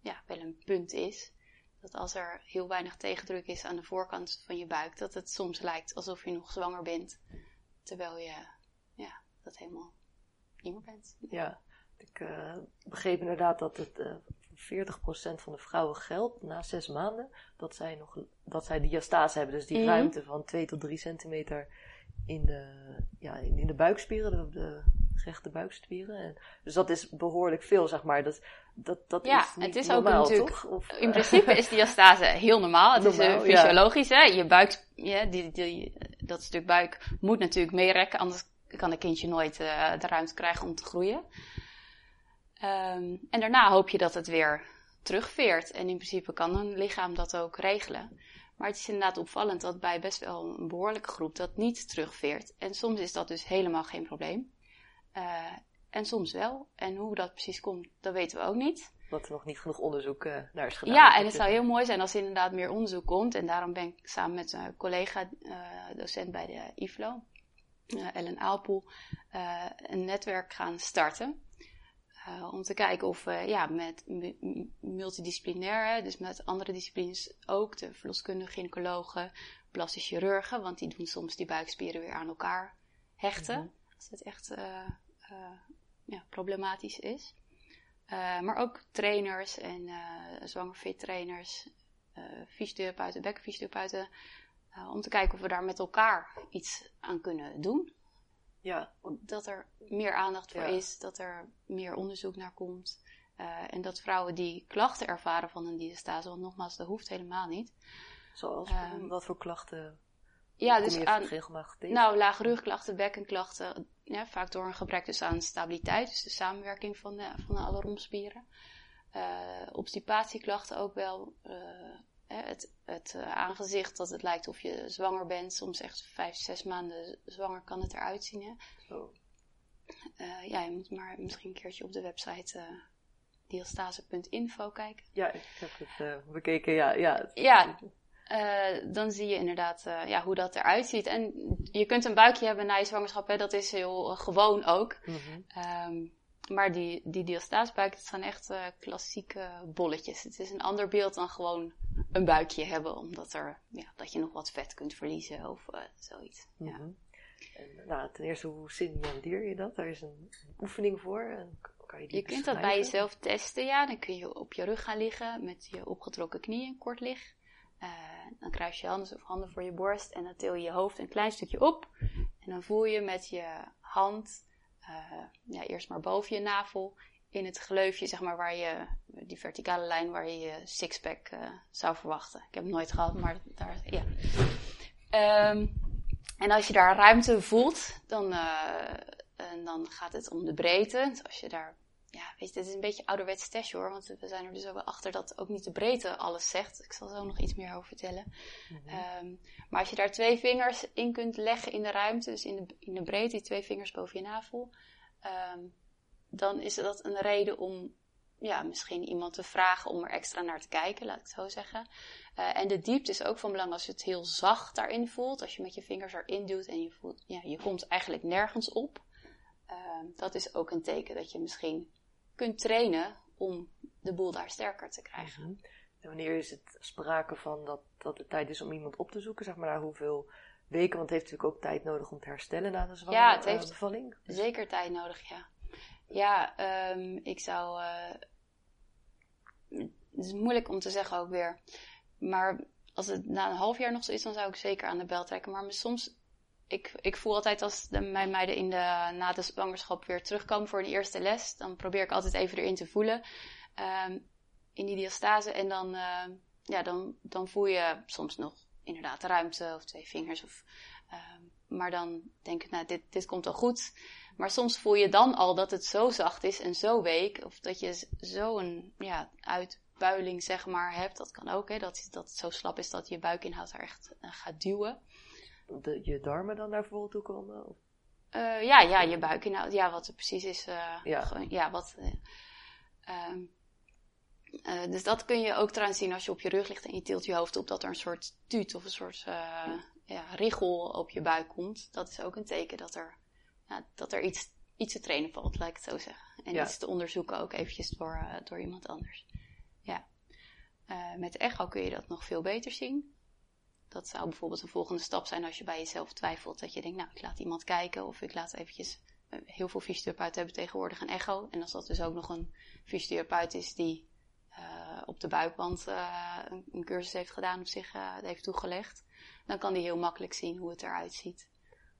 Speaker 2: ja, wel een punt is. Dat als er heel weinig tegendruk is aan de voorkant van je buik, dat het soms lijkt alsof je nog zwanger bent. Terwijl je ja, dat helemaal niet meer bent.
Speaker 1: Ja, ik begreep inderdaad dat het 40% van de vrouwen geldt na zes maanden dat zij, nog, dat zij diastase hebben. Dus die mhm. ruimte van 2 tot 3 centimeter in de, ja, in, in de buikspieren, de, de rechte buikspieren. En, dus dat is behoorlijk veel, zeg maar. Dat, dat, dat
Speaker 2: ja,
Speaker 1: is niet
Speaker 2: het is
Speaker 1: normaal,
Speaker 2: ook natuurlijk,
Speaker 1: toch? Of,
Speaker 2: in principe is diastase heel normaal. Het is uh, fysiologisch, hè. Je buik, ja, die, die, dat stuk buik moet natuurlijk meerekken, anders kan een kindje nooit uh, de ruimte krijgen om te groeien. Um, en daarna hoop je dat het weer terugveert. En in principe kan een lichaam dat ook regelen. Maar het is inderdaad opvallend dat bij best wel een behoorlijke groep dat niet terugveert. En soms is dat dus helemaal geen probleem. Uh, en soms wel. En hoe dat precies komt, dat weten we ook niet.
Speaker 1: dat er nog niet genoeg onderzoek uh, naar is gedaan.
Speaker 2: Ja, en het zou heel mooi zijn als er inderdaad meer onderzoek komt. En daarom ben ik samen met een collega-docent uh, bij de IFLO, Ellen Aalpoel, een netwerk gaan starten. Om te kijken of we ja, met multidisciplinair, dus met andere disciplines ook, de verloskundige, gynaecologen, plastische chirurgen, want die doen soms die buikspieren weer aan elkaar hechten. Mhm. Als het echt ja, problematisch is. Maar ook trainers en zwangerfit trainers, fysiotherapeuten, bekkenfysiotherapeuten. om te kijken of we daar met elkaar iets aan kunnen doen.
Speaker 1: Ja.
Speaker 2: Dat er meer aandacht voor is, dat er meer onderzoek naar komt. en dat vrouwen die klachten ervaren van een diastase, want nogmaals, dat hoeft helemaal niet.
Speaker 1: Zoals, um, wat voor klachten
Speaker 2: ja, dus aan, nou, lage rugklachten, bekkenklachten, ja, vaak door een gebrek dus aan stabiliteit, dus de samenwerking van, de, van alle romspieren. Uh, obstipatieklachten ook wel. Uh, het, het uh, aangezicht dat het lijkt of je zwanger bent, soms echt vijf, zes maanden zwanger kan het eruit zien. Hè?
Speaker 1: Oh.
Speaker 2: ja, je moet maar misschien een keertje op de website diastase.info kijken.
Speaker 1: Ja, ik heb het bekeken, ja. Ja,
Speaker 2: ja dan zie je inderdaad ja, hoe dat eruit ziet. En je kunt een buikje hebben na je zwangerschap, hè, dat is heel gewoon ook. Mm -hmm. um, maar die, die diastaasbuik, het zijn echt klassieke bolletjes. Het is een ander beeld dan gewoon een buikje hebben, omdat er, ja, dat je nog wat vet kunt verliezen of zoiets. Mm -hmm. ja.
Speaker 1: Mhm. en, nou, ten eerste, hoe signaleer je dat? Daar is een oefening voor. En kan je die
Speaker 2: je kunt dat bij jezelf testen, ja. Dan kun je op je rug gaan liggen met je opgetrokken knieën, kort liggen. Uh, dan kruis je handen of handen voor je borst en dan til je je hoofd een klein stukje op. En dan voel je met je hand, uh, ja, eerst maar boven je navel, in het gleufje, zeg maar, waar je, die verticale lijn waar je je sixpack uh, zou verwachten. Ik heb het nooit gehad, maar daar, ja. Um, en als je daar ruimte voelt, dan, dan gaat het om de breedte. Dus als je daar ja, weet je, dit is een beetje ouderwets test hoor. Want we zijn er dus ook wel achter dat ook niet de breedte alles zegt. Ik zal zo nog iets meer over vertellen. Mhm. um, maar als je daar twee vingers in kunt leggen in de ruimte, dus in de, in de breedte, die twee vingers boven je navel, um, dan is dat een reden om ja, misschien iemand te vragen om er extra naar te kijken, laat ik het zo zeggen. Uh, en de diepte is ook van belang als je het heel zacht daarin voelt. Als je met je vingers erin duwt en je voelt, ja, je komt eigenlijk nergens op. Uh, dat is ook een teken dat je misschien kunt trainen om de boel daar sterker te krijgen. Mhm.
Speaker 1: En wanneer is het sprake van dat, dat het tijd is om iemand op te zoeken? Zeg maar naar hoeveel weken? Want het heeft natuurlijk ook tijd nodig om te herstellen na de zwangerschap. Ja, het heeft bevalling.
Speaker 2: Dus- zeker tijd nodig, ja. Ja, um, ik zou. Uh, het is moeilijk om te zeggen ook weer. Maar als het na een half jaar nog zo is, dan zou ik zeker aan de bel trekken. Maar soms ik, ik voel altijd als mijn meiden in de, na de zwangerschap weer terugkomen voor een eerste les, dan probeer ik altijd even erin te voelen. Um, in die diastase. En dan, uh, ja, dan, dan voel je soms nog inderdaad ruimte of twee vingers. Of, um, maar dan denk ik, nou, dit, dit komt wel goed. Maar soms voel je dan al dat het zo zacht is en zo week. Of dat je zo'n ja, uitbuiling, zeg maar, hebt. Dat kan ook, hè. Dat, dat het zo slap is dat je buikinhoud er echt uh, gaat duwen
Speaker 1: de, je darmen dan naar voren toe komen? Of?
Speaker 2: Uh, ja, ja, je buikinhoud. Ja, wat er precies is. Uh, ja. Gewoon, ja, wat... Uh, dus dat kun je ook trouwens zien als je op je rug ligt en je tilt je hoofd op, dat er een soort tuut of een soort ja, richel op je buik komt. Dat is ook een teken dat er, ja, dat er iets, iets te trainen valt, laat ik het zo zeggen. En ja. iets te onderzoeken ook eventjes door, door iemand anders. Ja. met echo kun je dat nog veel beter zien dat zou bijvoorbeeld een volgende stap zijn als je bij jezelf twijfelt. Dat je denkt, nou, ik laat iemand kijken of ik laat eventjes... Eh, heel veel fysiotherapeuten hebben tegenwoordig een echo. En als dat dus ook nog een fysiotherapeut is die uh, op de buikband uh, een, een, cursus heeft gedaan of zich heeft toegelegd. Dan kan die heel makkelijk zien hoe het eruit ziet.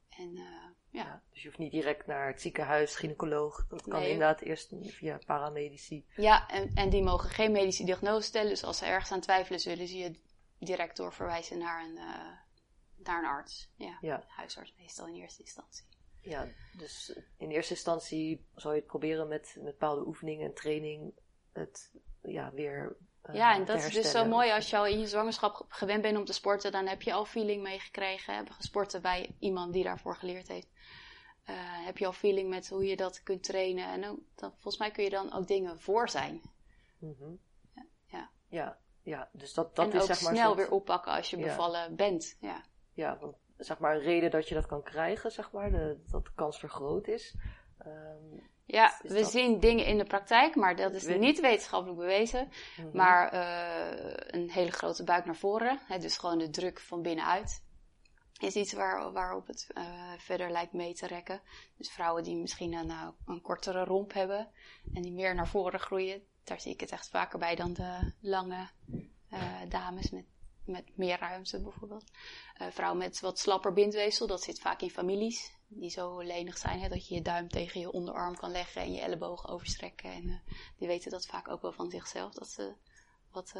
Speaker 2: En, ja. ja.
Speaker 1: Dus je hoeft niet direct naar het ziekenhuis, gynaecoloog. Dat kan inderdaad eerst via paramedici.
Speaker 2: Ja, en, en die mogen geen medische diagnose stellen. Dus als ze ergens aan twijfelen, zullen ze je direct doorverwijzen naar een, uh, naar een arts. Ja, ja. huisarts meestal in eerste instantie.
Speaker 1: Ja, dus in eerste instantie zou je het proberen met, met bepaalde oefeningen en training het ja, weer
Speaker 2: uh, Ja, en dat is dus zo mooi als je al in je zwangerschap gewend bent om te sporten, dan heb je al feeling meegekregen, hebben gesporten bij iemand die daarvoor geleerd heeft. Uh, heb je al feeling met hoe je dat kunt trainen en dan, volgens mij kun je dan ook dingen voor zijn.
Speaker 1: Mhm.
Speaker 2: Ja, ja.
Speaker 1: ja, ja. dus dat, dat
Speaker 2: en
Speaker 1: is
Speaker 2: ook
Speaker 1: zeg maar.
Speaker 2: snel
Speaker 1: soort-
Speaker 2: weer oppakken als je
Speaker 1: Ja.
Speaker 2: bevallen bent. Ja.
Speaker 1: Ja, want zeg maar een reden dat je dat kan krijgen, zeg maar, de, dat de kans vergroot is. Ehm,
Speaker 2: Ja,
Speaker 1: Is
Speaker 2: we
Speaker 1: dat-
Speaker 2: zien dingen in de praktijk, maar dat is niet wetenschappelijk bewezen.
Speaker 1: mhm.
Speaker 2: Maar eh, een hele grote buik naar voren, hè, dus gewoon de druk van binnenuit, is iets waar, waarop het eh, verder lijkt mee te rekken. Dus vrouwen die misschien een, eh, een kortere romp hebben en die meer naar voren groeien, daar zie ik het echt vaker bij dan de lange eh, dames met, met meer ruimte bijvoorbeeld. Eh, vrouwen met wat slapper bindweefsel, dat zit vaak in families. Die zo lenig zijn hè, dat je je duim tegen je onderarm kan leggen en je ellebogen overstrekken. En eh, die weten dat vaak ook wel van zichzelf, dat ze wat,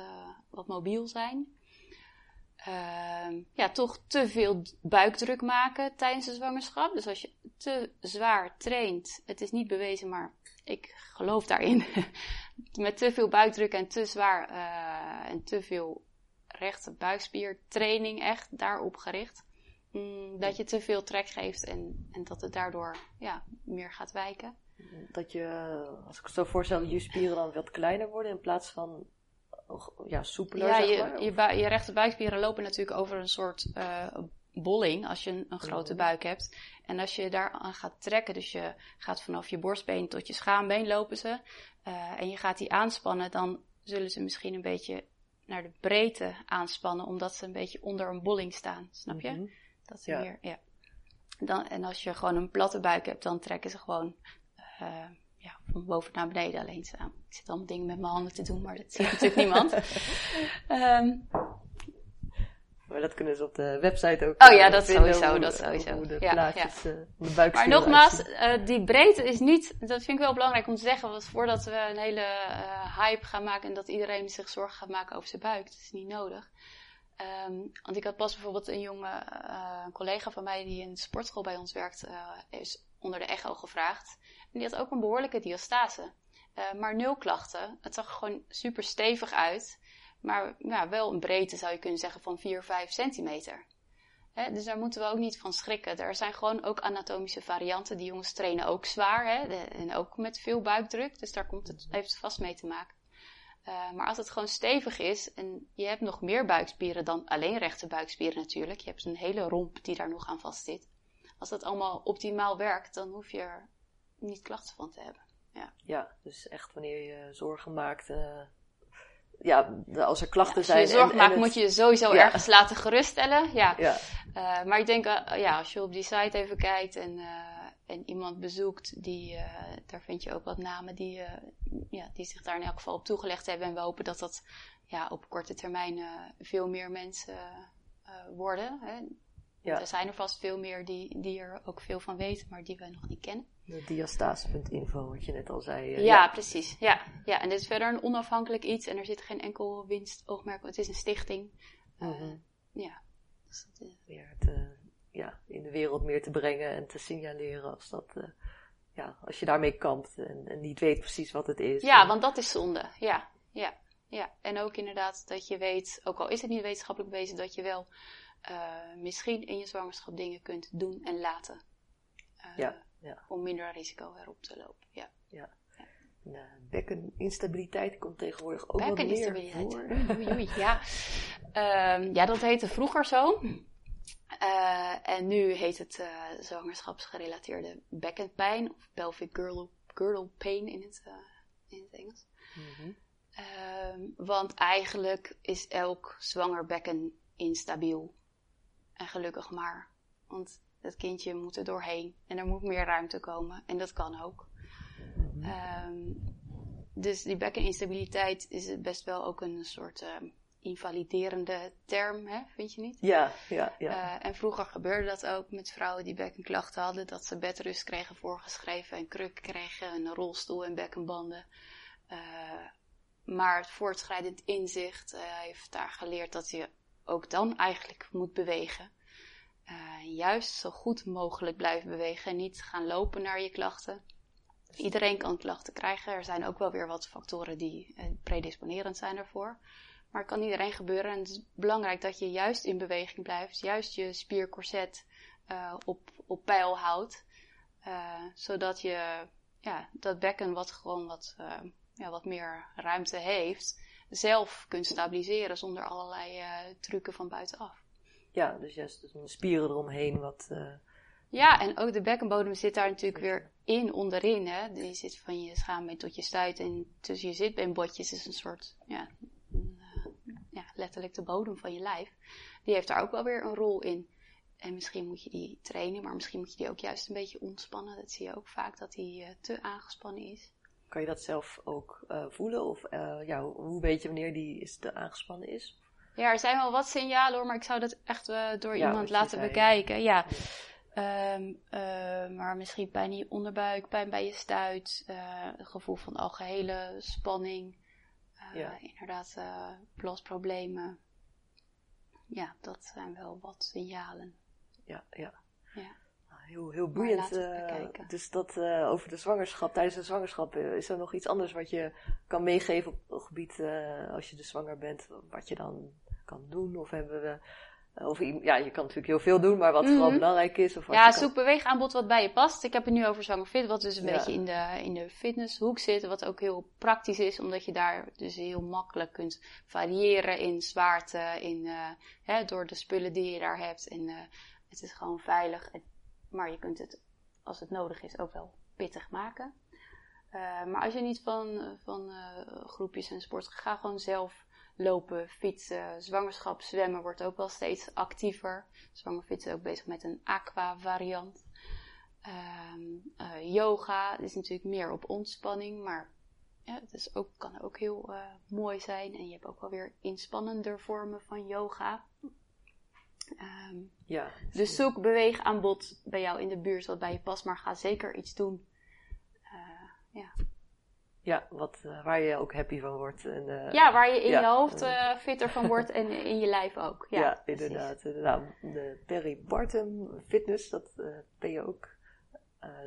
Speaker 2: wat mobiel zijn. Ehm, ja, toch te veel buikdruk maken tijdens de zwangerschap. Dus als je te zwaar traint, het is niet bewezen, maar ik geloof daarin. Met te veel buikdruk en te zwaar eh, en te veel rechte buikspiertraining echt daarop gericht. mm, dat je te veel trek geeft en, en dat het daardoor ja, meer gaat wijken.
Speaker 1: Dat je, als ik het zo voorstel, je spieren dan wat kleiner worden in plaats van oh, ja, soepeler,
Speaker 2: Ja,
Speaker 1: zeg
Speaker 2: je,
Speaker 1: maar.
Speaker 2: je, je rechte buikspieren lopen natuurlijk over een soort eh, bolling als je een, een grote
Speaker 1: Mhm.
Speaker 2: buik hebt. En als je daar aan gaat trekken, dus je gaat vanaf je borstbeen tot je schaambeen lopen ze. eh, en je gaat die aanspannen, dan zullen ze misschien een beetje naar de breedte aanspannen, omdat ze een beetje onder een bolling staan. Snap je?
Speaker 1: Mhm.
Speaker 2: Dat ze
Speaker 1: Ja.
Speaker 2: meer, ja. Dan, en als je gewoon een platte buik hebt, dan trekken ze gewoon eh, ja, van boven naar beneden alleen staan. Ik zit allemaal dingen met mijn handen te doen, maar dat ziet natuurlijk niemand. Ehm,
Speaker 1: Maar dat kunnen ze op de website ook.
Speaker 2: Oh
Speaker 1: eh,
Speaker 2: ja, dat
Speaker 1: vinden,
Speaker 2: sowieso,
Speaker 1: hoe-
Speaker 2: dat sowieso.
Speaker 1: Hoe de
Speaker 2: Ja,
Speaker 1: plaatjes, eh, de
Speaker 2: maar
Speaker 1: buikspieren
Speaker 2: nogmaals, eh, die breedte is niet, dat vind ik wel belangrijk om te zeggen, want voordat we een hele eh, hype gaan maken en dat iedereen zich zorgen gaat maken over zijn buik, dat is niet nodig. Ehm, want ik had pas bijvoorbeeld een jonge eh, collega van mij die in de sportschool bij ons werkt, eh, is onder de echo gevraagd. En die had ook een behoorlijke diastase. Eh, maar nul klachten. Het zag er gewoon super stevig uit. Maar ja, wel een breedte zou je kunnen zeggen van 4, 5 centimeter. Dus daar moeten we ook niet van schrikken. Er zijn gewoon ook anatomische varianten. Die jongens trainen ook zwaar hè, en ook met veel buikdruk. Dus daar komt het, heeft het vast mee te maken. Eh, maar als het gewoon stevig is en je hebt nog meer buikspieren dan alleen rechte buikspieren natuurlijk. Je hebt een hele romp die daar nog aan vast zit. Als dat allemaal optimaal werkt, dan hoef je er niet klachten van te hebben.
Speaker 1: Ja, dus echt wanneer je zorgen maakt. eh, ja, als er klachten
Speaker 2: Als je
Speaker 1: zijn.
Speaker 2: je zorgen
Speaker 1: en-
Speaker 2: maakt,
Speaker 1: en het-
Speaker 2: moet je je sowieso
Speaker 1: Ja.
Speaker 2: ergens laten geruststellen. Ja.
Speaker 1: Ja,
Speaker 2: Eh, maar ik denk, eh, ja, als je op die site even kijkt en, eh, en iemand bezoekt, die, daar vind je ook wat namen die, ja, die zich daar in elk geval op toegelegd hebben. En we hopen dat dat ja, op korte termijn veel meer mensen worden. Hè.
Speaker 1: Ja.
Speaker 2: Er zijn er vast veel meer die, die er ook veel van weten, maar die we nog niet kennen.
Speaker 1: de diastase.info, wat je net al zei. eh,
Speaker 2: Ja, precies. Ja, ja, en dit is verder een onafhankelijk iets en er zit geen enkel winstoogmerk. Het is een stichting. Eh,
Speaker 1: Mhm.
Speaker 2: Ja. Dus dat, eh,
Speaker 1: Meer te, ja, in de wereld meer te brengen en te signaleren als dat. eh, ja, als je daarmee kampt en, en niet weet precies wat het is.
Speaker 2: Ja,
Speaker 1: En-
Speaker 2: want dat is zonde. Ja, ja, ja. En ook inderdaad dat je weet, ook al is het niet wetenschappelijk bewezen, dat je wel eh, misschien in je zwangerschap dingen kunt doen en laten. Eh,
Speaker 1: Ja, ja.
Speaker 2: Om minder risico erop te lopen. Ja.
Speaker 1: En, eh, bekkeninstabiliteit komt tegenwoordig ook wat meer voor.
Speaker 2: Oei, ja. Ehm, ja, dat heette vroeger zo. En nu heet het zwangerschapsgerelateerde bekkenpijn of pelvic girdle, girdle pain in het, in het Engels.
Speaker 1: Mhm.
Speaker 2: Ehm, want eigenlijk is elk zwanger bekken instabiel. En gelukkig maar. Want het kindje moet er doorheen. En er moet meer ruimte komen. En dat kan ook.
Speaker 1: Mhm.
Speaker 2: Ehm, dus die bekkeninstabiliteit is best wel ook een soort ehm, invaliderende term, hè? vind je niet?
Speaker 1: Ja, ja, ja.
Speaker 2: Eh, en vroeger gebeurde dat ook met vrouwen die bekkenklachten hadden, dat ze bedrust kregen voorgeschreven en kruk kregen, en een rolstoel en bekkenbanden. Eh, maar het voortschrijdend inzicht eh, heeft daar geleerd dat je ook dan eigenlijk moet bewegen. Eh, juist zo goed mogelijk blijven bewegen en niet gaan lopen naar je klachten. Iedereen kan klachten krijgen. Er zijn ook wel weer wat factoren die eh, predisponerend zijn ervoor. Maar het kan iedereen gebeuren. En het is belangrijk dat je juist in beweging blijft. Juist je spiercorset eh, op, op peil houdt. zodat je ja, dat bekken wat gewoon wat, ja, wat meer ruimte heeft, zelf kunt stabiliseren zonder allerlei uh, trucken van buitenaf.
Speaker 1: Ja, dus juist dus de spieren eromheen wat... Uh...
Speaker 2: Ja, en ook de bekkenbodem zit daar natuurlijk weer in onderin. Hè? Die zit van je schaambeen tot je stuit en tussen je zitbeenbotjes is een soort, ja, ja, letterlijk de bodem van je lijf. Die heeft daar ook wel weer een rol in. En misschien moet je die trainen, maar misschien moet je die ook juist een beetje ontspannen. Dat zie je ook vaak, dat die uh, te aangespannen is.
Speaker 1: Kan je dat zelf ook uh, voelen? Of uh, ja, hoe weet je wanneer die is te aangespannen is?
Speaker 2: Ja, er zijn wel wat signalen hoor, maar ik zou dat echt door ja, iemand laten zei, bekijken. Ja. Um, maar misschien pijn in je onderbuik, pijn bij je stuit, het gevoel van algehele spanning. Ja. Inderdaad, blasproblemen. Ja, dat zijn wel wat signalen
Speaker 1: ja, ja. ja. Heel, heel boeiend. Uh, dus dat uh, over de zwangerschap, tijdens de zwangerschap, uh, is er nog iets anders wat je kan meegeven op het gebied als je dus zwanger bent, wat je dan kan doen? Of hebben we of, ja, je kan natuurlijk heel veel doen, maar wat vooral mhm. belangrijk is. Of wat
Speaker 2: ja, zoek beweegaanbod wat bij je past. Ik heb het nu over Zanger Fit, wat dus een beetje in de, in de fitnesshoek zit. Wat ook heel praktisch is, omdat je daar dus heel makkelijk kunt variëren in zwaarte, in, hè, door de spullen die je daar hebt. En het is gewoon veilig, maar je kunt het als het nodig is ook wel pittig maken. Uh, maar als je niet van, van uh, groepjes en sport, ga gewoon zelf lopen, fietsen. Zwangerschap, zwemmen wordt ook wel steeds actiever. Zwanger fietsen ook bezig met een aqua variant. Um, uh, yoga is natuurlijk meer op ontspanning, maar het is ook, kan ook heel mooi zijn. En je hebt ook wel weer inspannender vormen van yoga. Um, ja, dus zoek beweegaanbod bij jou in de buurt wat bij je past, maar ga zeker iets doen. Uh, ja.
Speaker 1: Ja, wat, uh, waar je ook happy van wordt. En,
Speaker 2: uh, ja, waar je in ja, je hoofd fitter van wordt en in je lijf ook. Ja,
Speaker 1: ja inderdaad. De Perry Bartum Fitness, dat ben je ook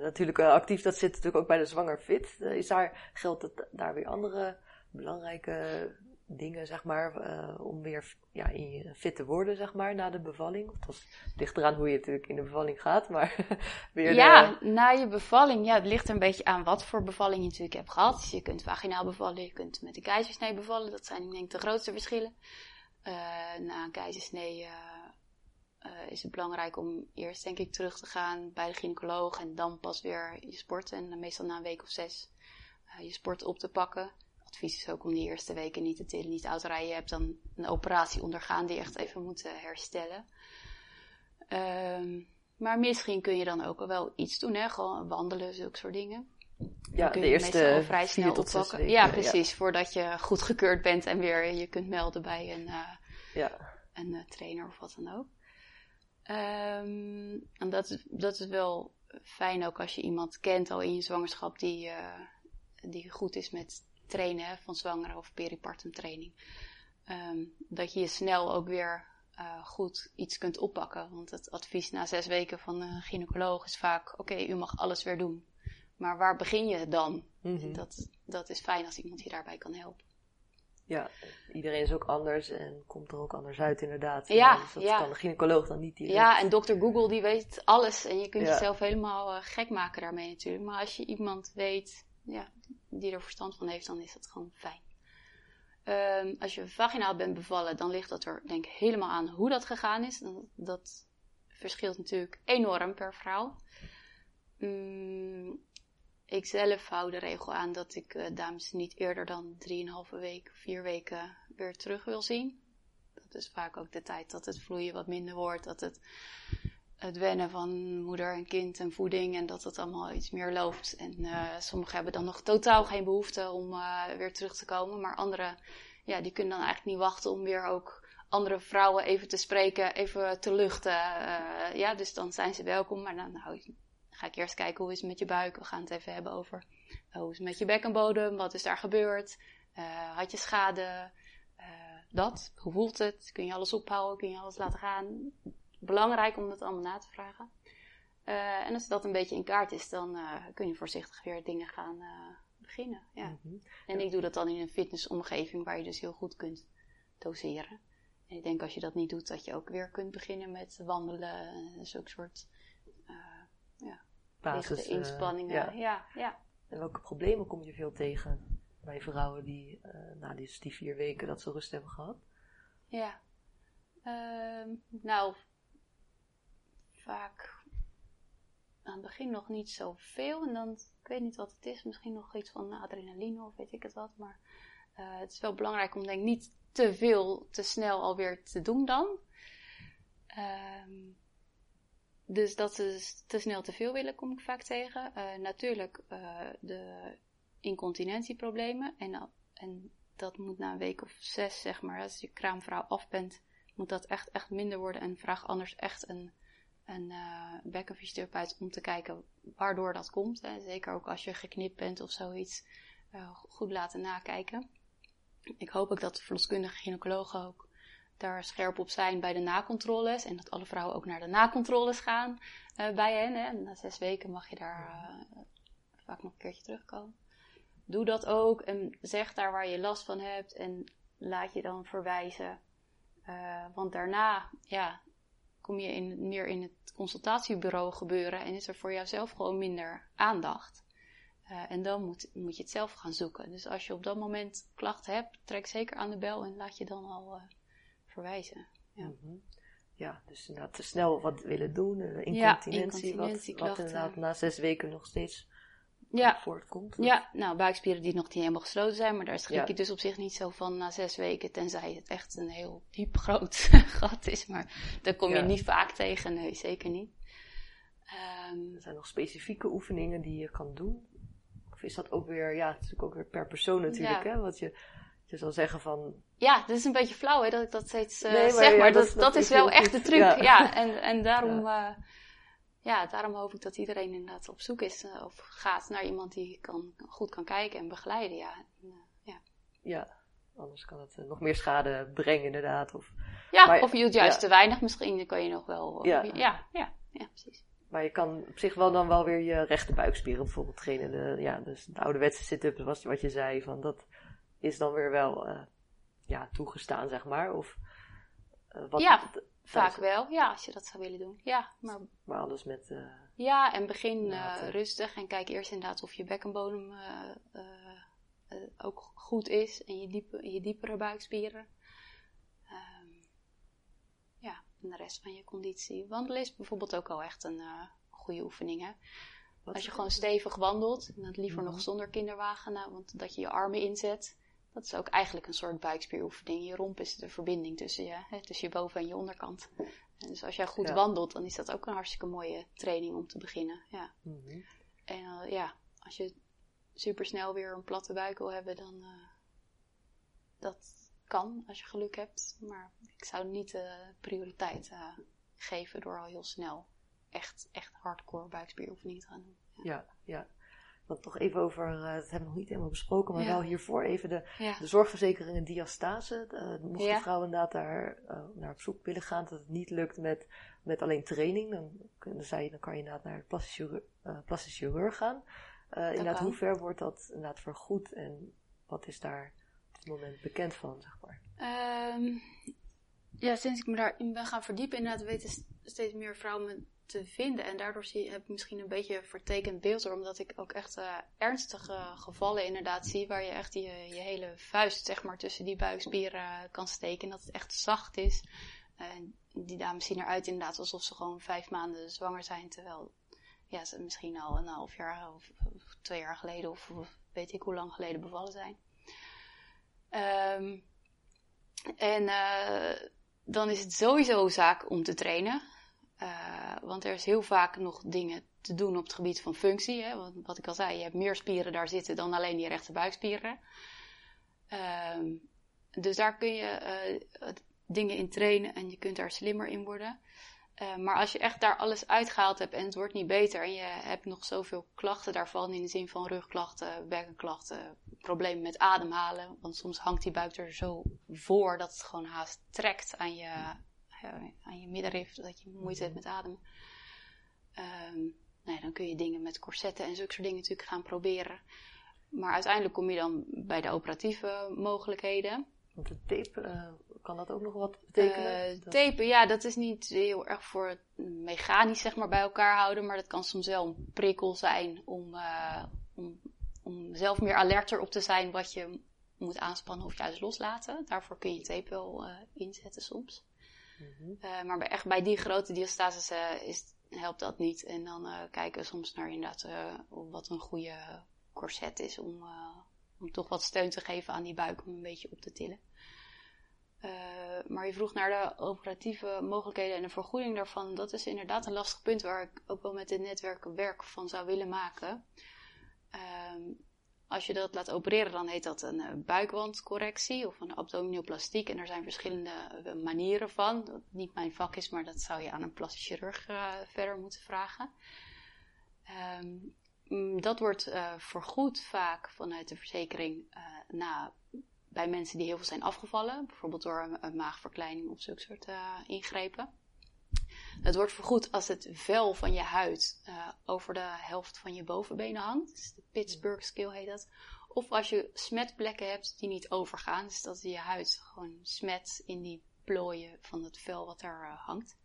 Speaker 1: natuurlijk actief. Dat zit natuurlijk ook bij de Zwanger Fit. is daar, geldt het daar weer andere belangrijke dingen, zeg maar, uh, om weer ja, fit te worden, zeg maar, na de bevalling? Het ligt eraan hoe je natuurlijk in de bevalling gaat, maar weer
Speaker 2: Ja, na je bevalling, ja, het ligt er een beetje aan wat voor bevalling je natuurlijk hebt gehad. Dus je kunt vaginaal bevallen, je kunt met een keizersnee bevallen. Dat zijn denk ik de grootste verschillen. Uh, na een keizersnee uh, is het belangrijk om eerst denk ik terug te gaan bij de gynaecoloog en dan pas weer je sport. En meestal na een week of zes je sport op te pakken advies is ook om die eerste weken niet te tillen, niet te rijden. Je hebt dan een operatie ondergaan die echt even moet herstellen. Um, maar misschien kun je dan ook wel iets doen, hè? gewoon wandelen, zulke soort dingen.
Speaker 1: Ja, de eerste
Speaker 2: vrij snel tot oppakken. Weken, ja, precies. Voordat je goedgekeurd bent en weer je kunt melden bij een, uh, ja. een uh, trainer of wat dan ook. Um, en dat is, dat is wel fijn ook als je iemand kent al in je zwangerschap die, uh, die goed is met trainen van zwangere of peripartum training. Um, dat je je snel ook weer uh, goed iets kunt oppakken. Want het advies na zes weken van een gynaecoloog is vaak: oké, u mag alles weer doen. Maar waar begin je dan? Mm dat, dat is fijn als iemand je daarbij kan helpen.
Speaker 1: Ja, iedereen is ook anders en komt er ook anders uit inderdaad. Ja, dus dat ja. kan de gynaecoloog dan niet direct.
Speaker 2: Ja, en dokter Google die weet alles en je kunt jezelf helemaal uh, gek maken daarmee natuurlijk. Maar als je iemand weet ja, die er verstand van heeft, dan is dat gewoon fijn. Um, als je vaginaal bent bevallen, dan ligt dat er denk helemaal aan hoe dat gegaan is. Dat, dat verschilt natuurlijk enorm per vrouw. Um, ik zelf hou de regel aan dat ik uh, dames niet eerder dan 3,5 week, 4 weken weer terug wil zien. Dat is vaak ook de tijd dat het vloeien wat minder wordt, dat het het wennen van moeder en kind en voeding en dat het allemaal iets meer loopt. En uh, sommigen hebben dan nog totaal geen behoefte om uh, weer terug te komen, maar anderen, ja, die kunnen dan eigenlijk niet wachten om weer ook andere vrouwen even te spreken, even te luchten. Uh, ja, dus dan zijn ze welkom, maar dan nou, ga ik eerst kijken hoe is het met je buik. We gaan het even hebben over hoe is het met je bekkenbodem, wat is daar gebeurd, had je schade, dat, hoe voelt het, kun je alles ophouden, kun je alles laten gaan belangrijk om dat allemaal na te vragen. Uh, en als dat een beetje in kaart is, dan uh, kun je voorzichtig weer dingen gaan uh, beginnen. Ja. Mm -hmm. En ik doe dat dan in een fitnessomgeving waar je dus heel goed kunt doseren. En ik denk als je dat niet doet, dat je ook weer kunt beginnen met wandelen en zulke soort ja, Basis, inspanningen. Ja. ja. Ja,
Speaker 1: En welke problemen kom je veel tegen? bij vrouwen die na die, die vier weken dat ze rust hebben gehad?
Speaker 2: Ja. Ehm, nou, vaak aan het begin nog niet zoveel. En dan, ik weet niet wat het is, misschien nog iets van adrenaline of weet ik het wat. Maar uh, het is wel belangrijk om denk ik niet te veel, te snel alweer te doen dan. Um, dus dat ze te snel te veel willen, kom ik vaak tegen. Uh, natuurlijk uh, de incontinentieproblemen. En, en dat moet na een week of zes, zeg maar, als je kraamvrouw af bent, moet dat echt, echt minder worden. En vraag anders echt een, een uh, bekkenfysiotherapeut om te kijken waardoor dat komt. Hè. Zeker ook als je geknipt bent of zoiets, goed laten nakijken. Ik hoop ook dat de verloskundige gynaecologen ook daar scherp op zijn bij de nakontroles. En dat alle vrouwen ook naar de nakontroles gaan uh, bij hen. Hè. Na zes weken mag je daar vaak nog een keertje terugkomen. Doe dat ook en zeg daar waar je last van hebt en laat je dan verwijzen. Want daarna, ja, kom je in, meer in het consultatiebureau gebeuren en is er voor jouzelf gewoon minder aandacht. Uh, en dan moet, moet je het zelf gaan zoeken. Dus als je op dat moment klachten hebt, trek zeker aan de bel en laat je dan al uh, verwijzen. Ja. Mm
Speaker 1: -hmm. ja, dus inderdaad te snel wat willen doen. Incontinentie, ja, incontinentie wat, wat inderdaad na zes weken nog steeds ja. voortkomt.
Speaker 2: Ja, nou, buikspieren die nog niet helemaal gesloten zijn, maar daar schrik ja. je dus op zich niet zo van na zes weken, tenzij het echt een heel diep groot gat is. Maar daar kom je ja. niet vaak tegen, nee, zeker niet.
Speaker 1: Um, er zijn nog specifieke oefeningen die je kan doen. Of is dat ook weer, ja, het is natuurlijk ook weer per persoon natuurlijk, hè, wat je je zal zeggen van...
Speaker 2: Ja, dat is een beetje flauw hè, dat ik dat steeds uh, nee, maar, zeg, maar dat, dat, dat, is wel echt de truc. Ja, en, en daarom. Uh, ja. daarom hoop ik dat iedereen inderdaad op zoek is uh, of gaat naar iemand die kan, goed kan kijken en begeleiden. Ja, en, ja.
Speaker 1: ja, anders kan het nog meer schade brengen inderdaad. Of,
Speaker 2: ja, maar, of je doet juist te weinig misschien, dan kan je nog wel... ja. ja, ja, ja, precies.
Speaker 1: Maar je kan op zich wel dan wel weer je rechte buikspieren bijvoorbeeld trainen. De, ja, dus de ouderwetse sit-up, was wat je zei, van dat is dan weer wel ja, toegestaan, zeg maar. Of,
Speaker 2: wat ja, vaak wel. Ja, als je dat zou willen doen. Ja, maar,
Speaker 1: maar alles met... Uh,
Speaker 2: ja, en begin rustig en kijk eerst inderdaad of je bekkenbodem ook goed is. En je, diepe, je diepere buikspieren. Um, ja, en de rest van je conditie. Wandelen is bijvoorbeeld ook al echt een goede oefening, hè. Wat Als je gewoon stevig wandelt, en dat liever nog zonder kinderwagen, nou, want dat je je armen inzet, dat is ook eigenlijk een soort buikspieroefening. Je romp is de verbinding tussen je, hè, tussen je boven- en je onderkant. En dus als jij goed ja. wandelt, dan is dat ook een hartstikke mooie training om te beginnen. Ja. Mm -hmm. En uh, ja, als je supersnel weer een platte buik wil hebben, dan uh, dat kan als je geluk hebt. Maar ik zou niet de uh, prioriteit uh, geven door al heel snel echt, echt hardcore buikspieroefeningen te gaan doen.
Speaker 1: Ja, ja. ja dan toch even over, uh, dat hebben we nog niet helemaal besproken, maar ja. wel hiervoor even de, ja. de zorgverzekering en diastase. Uh, mocht ja. de vrouw inderdaad daar uh, naar op zoek willen gaan, dat het niet lukt met, met alleen training, dan, dan, zei je, dan kan je inderdaad naar de plastisch chirurg, plastisch chirurg gaan. inderdaad, hoe ver wordt dat inderdaad vergoed en wat is daar op dit moment bekend van, zeg maar?
Speaker 2: Um, ja, sinds ik me daarin ben gaan verdiepen, inderdaad weten steeds meer vrouwen te vinden. En daardoor zie, heb ik misschien een beetje een vertekend beeld omdat ik ook echt uh, ernstige gevallen inderdaad zie, waar je echt je, hele vuist zeg maar tussen die buikspieren kan steken. En dat het echt zacht is. En die dames zien eruit inderdaad alsof ze gewoon vijf maanden zwanger zijn, terwijl ja, ze misschien al een half jaar of, twee jaar geleden of, weet ik hoe lang geleden bevallen zijn. Um, en uh, dan is het sowieso zaak om te trainen. Uh, want er is heel vaak nog dingen te doen op het gebied van functie. Hè? Want wat ik al zei, je hebt meer spieren daar zitten dan alleen die rechte buikspieren. Uh, dus daar kun je uh, dingen in trainen en je kunt daar slimmer in worden. Uh, maar als je echt daar alles uitgehaald hebt en het wordt niet beter en je hebt nog zoveel klachten daarvan in de zin van rugklachten, bekkenklachten, problemen met ademhalen, want soms hangt die buik er zo voor dat het gewoon haast trekt aan je, aan je middenrif, dat je moeite hebt met ademen. Um, nou ja, dan kun je dingen met corsetten en zulke soort dingen natuurlijk gaan proberen. Maar uiteindelijk kom je dan bij de operatieve mogelijkheden.
Speaker 1: Want de tape, uh, kan dat ook nog wat betekenen?
Speaker 2: Uh, tapen, ja, dat is niet heel erg voor het mechanisch zeg maar bij elkaar houden. Maar dat kan soms wel een prikkel zijn om, uh, om, om zelf meer alerter op te zijn wat je moet aanspannen of juist loslaten. Daarvoor kun je tape wel inzetten soms. Uh, maar bij, echt bij die grote diastases is, helpt dat niet. En dan kijken we soms naar inderdaad wat een goede corset is om, om toch wat steun te geven aan die buik om een beetje op te tillen. Maar je vroeg naar de operatieve mogelijkheden en de vergoeding daarvan. Dat is inderdaad een lastig punt waar ik ook wel met dit netwerk werk van zou willen maken. Uh, als je dat laat opereren, dan heet dat een uh, buikwandcorrectie of een abdominoplastiek. En er zijn verschillende uh, manieren van. Dat niet mijn vak is, maar dat zou je aan een plastisch chirurg uh, verder moeten vragen. Um, dat wordt vergoed vaak vanuit de verzekering na bij mensen die heel veel zijn afgevallen, bijvoorbeeld door een, een maagverkleining of zulke soort ingrepen. Het wordt vergoed als het vel van je huid uh, over de helft van je bovenbenen hangt. Dus de Pittsburgh scale heet dat. Of als je smetplekken hebt die niet overgaan. Dus dat je huid gewoon smet in die plooien van het vel wat er uh, hangt.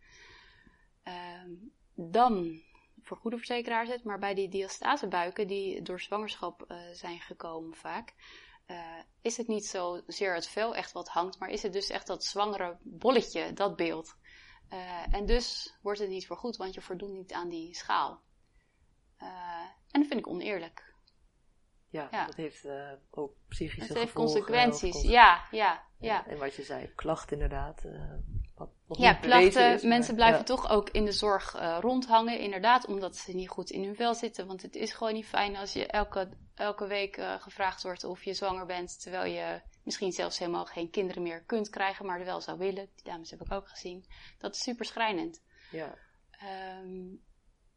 Speaker 2: Um, dan voor verzekeraars het. Maar bij die diastasebuiken die door zwangerschap uh, zijn gekomen vaak is het niet zozeer het vel echt wat hangt, maar is het dus echt dat zwangere bolletje, dat beeld. Uh, en dus wordt het niet vergoed, want je voldoet niet aan die schaal. Uh, en dat vind ik oneerlijk.
Speaker 1: Ja, ja. dat heeft ook psychische
Speaker 2: Het heeft consequenties, ja, ja, ja.
Speaker 1: En wat je zei, klacht inderdaad
Speaker 2: ja, klachten. mensen blijven toch ook in de zorg rondhangen. Inderdaad, omdat ze niet goed in hun vel zitten. Want het is gewoon niet fijn als je elke, elke week gevraagd wordt of je zwanger bent. Terwijl je misschien zelfs helemaal geen kinderen meer kunt krijgen, maar er wel zou willen. Die dames heb ik ook gezien. Dat is super schrijnend.
Speaker 1: Ja.
Speaker 2: Um,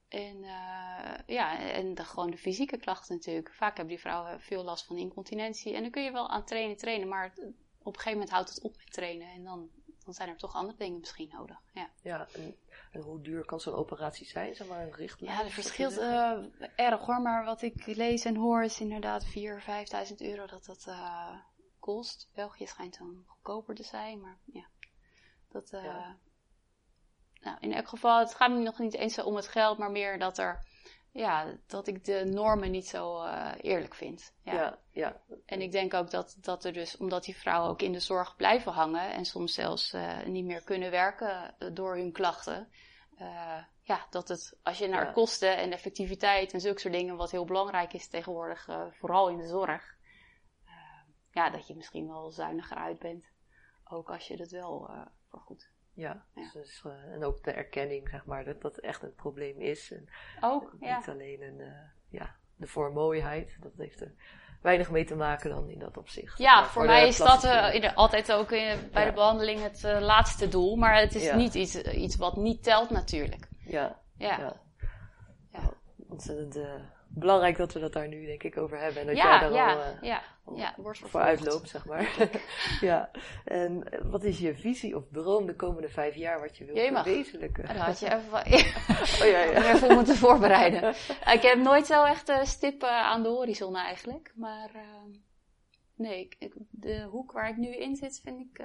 Speaker 2: en, uh, ja, en de, gewoon de fysieke klachten natuurlijk. Vaak hebben die vrouwen veel last van incontinentie. En dan kun je wel aan trainen, trainen. Maar op een gegeven moment houdt het op met trainen. En dan dan zijn er toch andere dingen misschien nodig. Ja,
Speaker 1: ja en, en hoe duur kan zo'n operatie zijn? Zeg maar een richtlijn?
Speaker 2: Ja, dat verschilt uh, erg hoor. Maar wat ik lees en hoor is inderdaad 4.000, 5.000 euro dat dat uh, kost. België schijnt dan goedkoper te zijn. Maar ja, dat... Uh, ja. Nou, in elk geval, het gaat me nog niet eens om het geld, maar meer dat er ja, dat ik de normen niet zo uh, eerlijk vind. Ja.
Speaker 1: ja. Ja,
Speaker 2: En ik denk ook dat, dat er dus, omdat die vrouwen ook in de zorg blijven hangen en soms zelfs uh, niet meer kunnen werken uh, door hun klachten, ja, dat het, als je naar ja. kosten en effectiviteit en zulke soort dingen, wat heel belangrijk is tegenwoordig, vooral in de zorg, ja, dat je misschien wel zuiniger uit bent. Ook als je dat wel vergoedt.
Speaker 1: Ja, ja. Dus, uh, en ook de erkenning, zeg maar, dat dat echt een probleem is. En
Speaker 2: ook, ja.
Speaker 1: Niet alleen een, uh, ja, de voormooiheid, dat heeft er weinig mee te maken dan in dat opzicht.
Speaker 2: Ja, voor, voor mij is dat uh, altijd ook bij ja. de behandeling het laatste doel, maar het is niet iets, iets wat niet telt natuurlijk.
Speaker 1: Ja,
Speaker 2: ja.
Speaker 1: ja. ja. Belangrijk dat we dat daar nu denk ik over hebben. En dat
Speaker 2: ja,
Speaker 1: jij daar
Speaker 2: ja,
Speaker 1: al, uh,
Speaker 2: ja, ja, wordt
Speaker 1: voor uitloopt, zeg maar. ja. En wat is je visie of droom de komende vijf jaar wat je wilt verwezenlijken?
Speaker 2: Dat had je even, oh, ja, ja. even moeten voorbereiden. ik heb nooit zo echt uh, stip uh, aan de horizon eigenlijk. Maar uh, nee, ik, de hoek waar ik nu in zit vind ik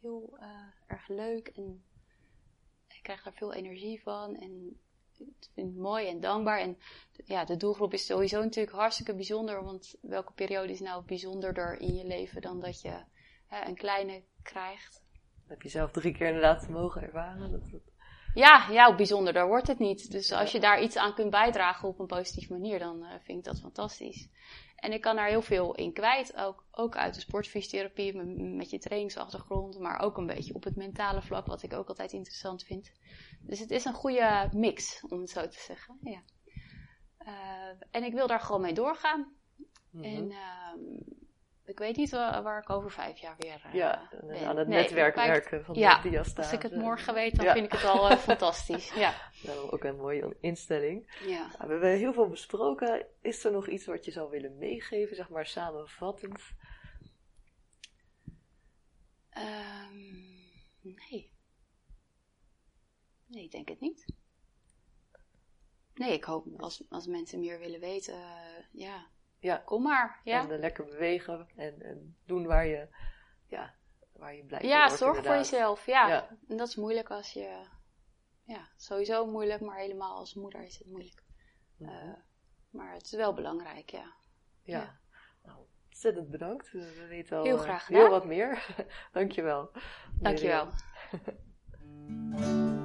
Speaker 2: heel erg leuk. En ik krijg daar veel energie van. En ik vind het mooi en dankbaar. En ja, de doelgroep is sowieso natuurlijk hartstikke bijzonder. Want welke periode is nou bijzonderder in je leven dan dat je hè, een kleine krijgt?
Speaker 1: Dat heb je zelf drie keer inderdaad mogen ervaren. Dat.
Speaker 2: Ja, ja, bijzonderder wordt het niet. Dus als je daar iets aan kunt bijdragen op een positieve manier, dan uh, vind ik dat fantastisch. En ik kan daar heel veel in kwijt, ook, ook uit de sportfysiotherapie, met je trainingsachtergrond, maar ook een beetje op het mentale vlak, wat ik ook altijd interessant vind. Dus het is een goede mix, om het zo te zeggen. Ja. Uh, en ik wil daar gewoon mee doorgaan. Mm -hmm. En uh, ik weet niet waar, waar, ik over vijf jaar weer uh,
Speaker 1: ja,
Speaker 2: ben.
Speaker 1: aan het nee, netwerk werken van
Speaker 2: ja,
Speaker 1: de diastase.
Speaker 2: Als ik het morgen weet, dan ja. vind ik het al fantastisch. Ja.
Speaker 1: Nou, ook een mooie instelling.
Speaker 2: Ja.
Speaker 1: We hebben heel veel besproken. Is er nog iets wat je zou willen meegeven, zeg maar samenvattend?
Speaker 2: Um, nee. Nee, ik denk het niet. Nee, ik hoop als, als mensen meer willen weten, uh, ja,
Speaker 1: ja,
Speaker 2: kom maar. Ja.
Speaker 1: En uh, lekker bewegen en, en, doen waar je, ja, waar je blij
Speaker 2: Ja,
Speaker 1: wordt,
Speaker 2: zorg
Speaker 1: inderdaad.
Speaker 2: voor jezelf. Ja.
Speaker 1: Ja.
Speaker 2: En dat is moeilijk als je, ja, sowieso moeilijk, maar helemaal als moeder is het moeilijk. Uh, maar het is wel belangrijk, ja.
Speaker 1: ja.
Speaker 2: Ja.
Speaker 1: Nou, ontzettend bedankt. We we weten al
Speaker 2: Heel
Speaker 1: eh,
Speaker 2: graag
Speaker 1: heel wat meer. Dankjewel.
Speaker 2: Dankjewel.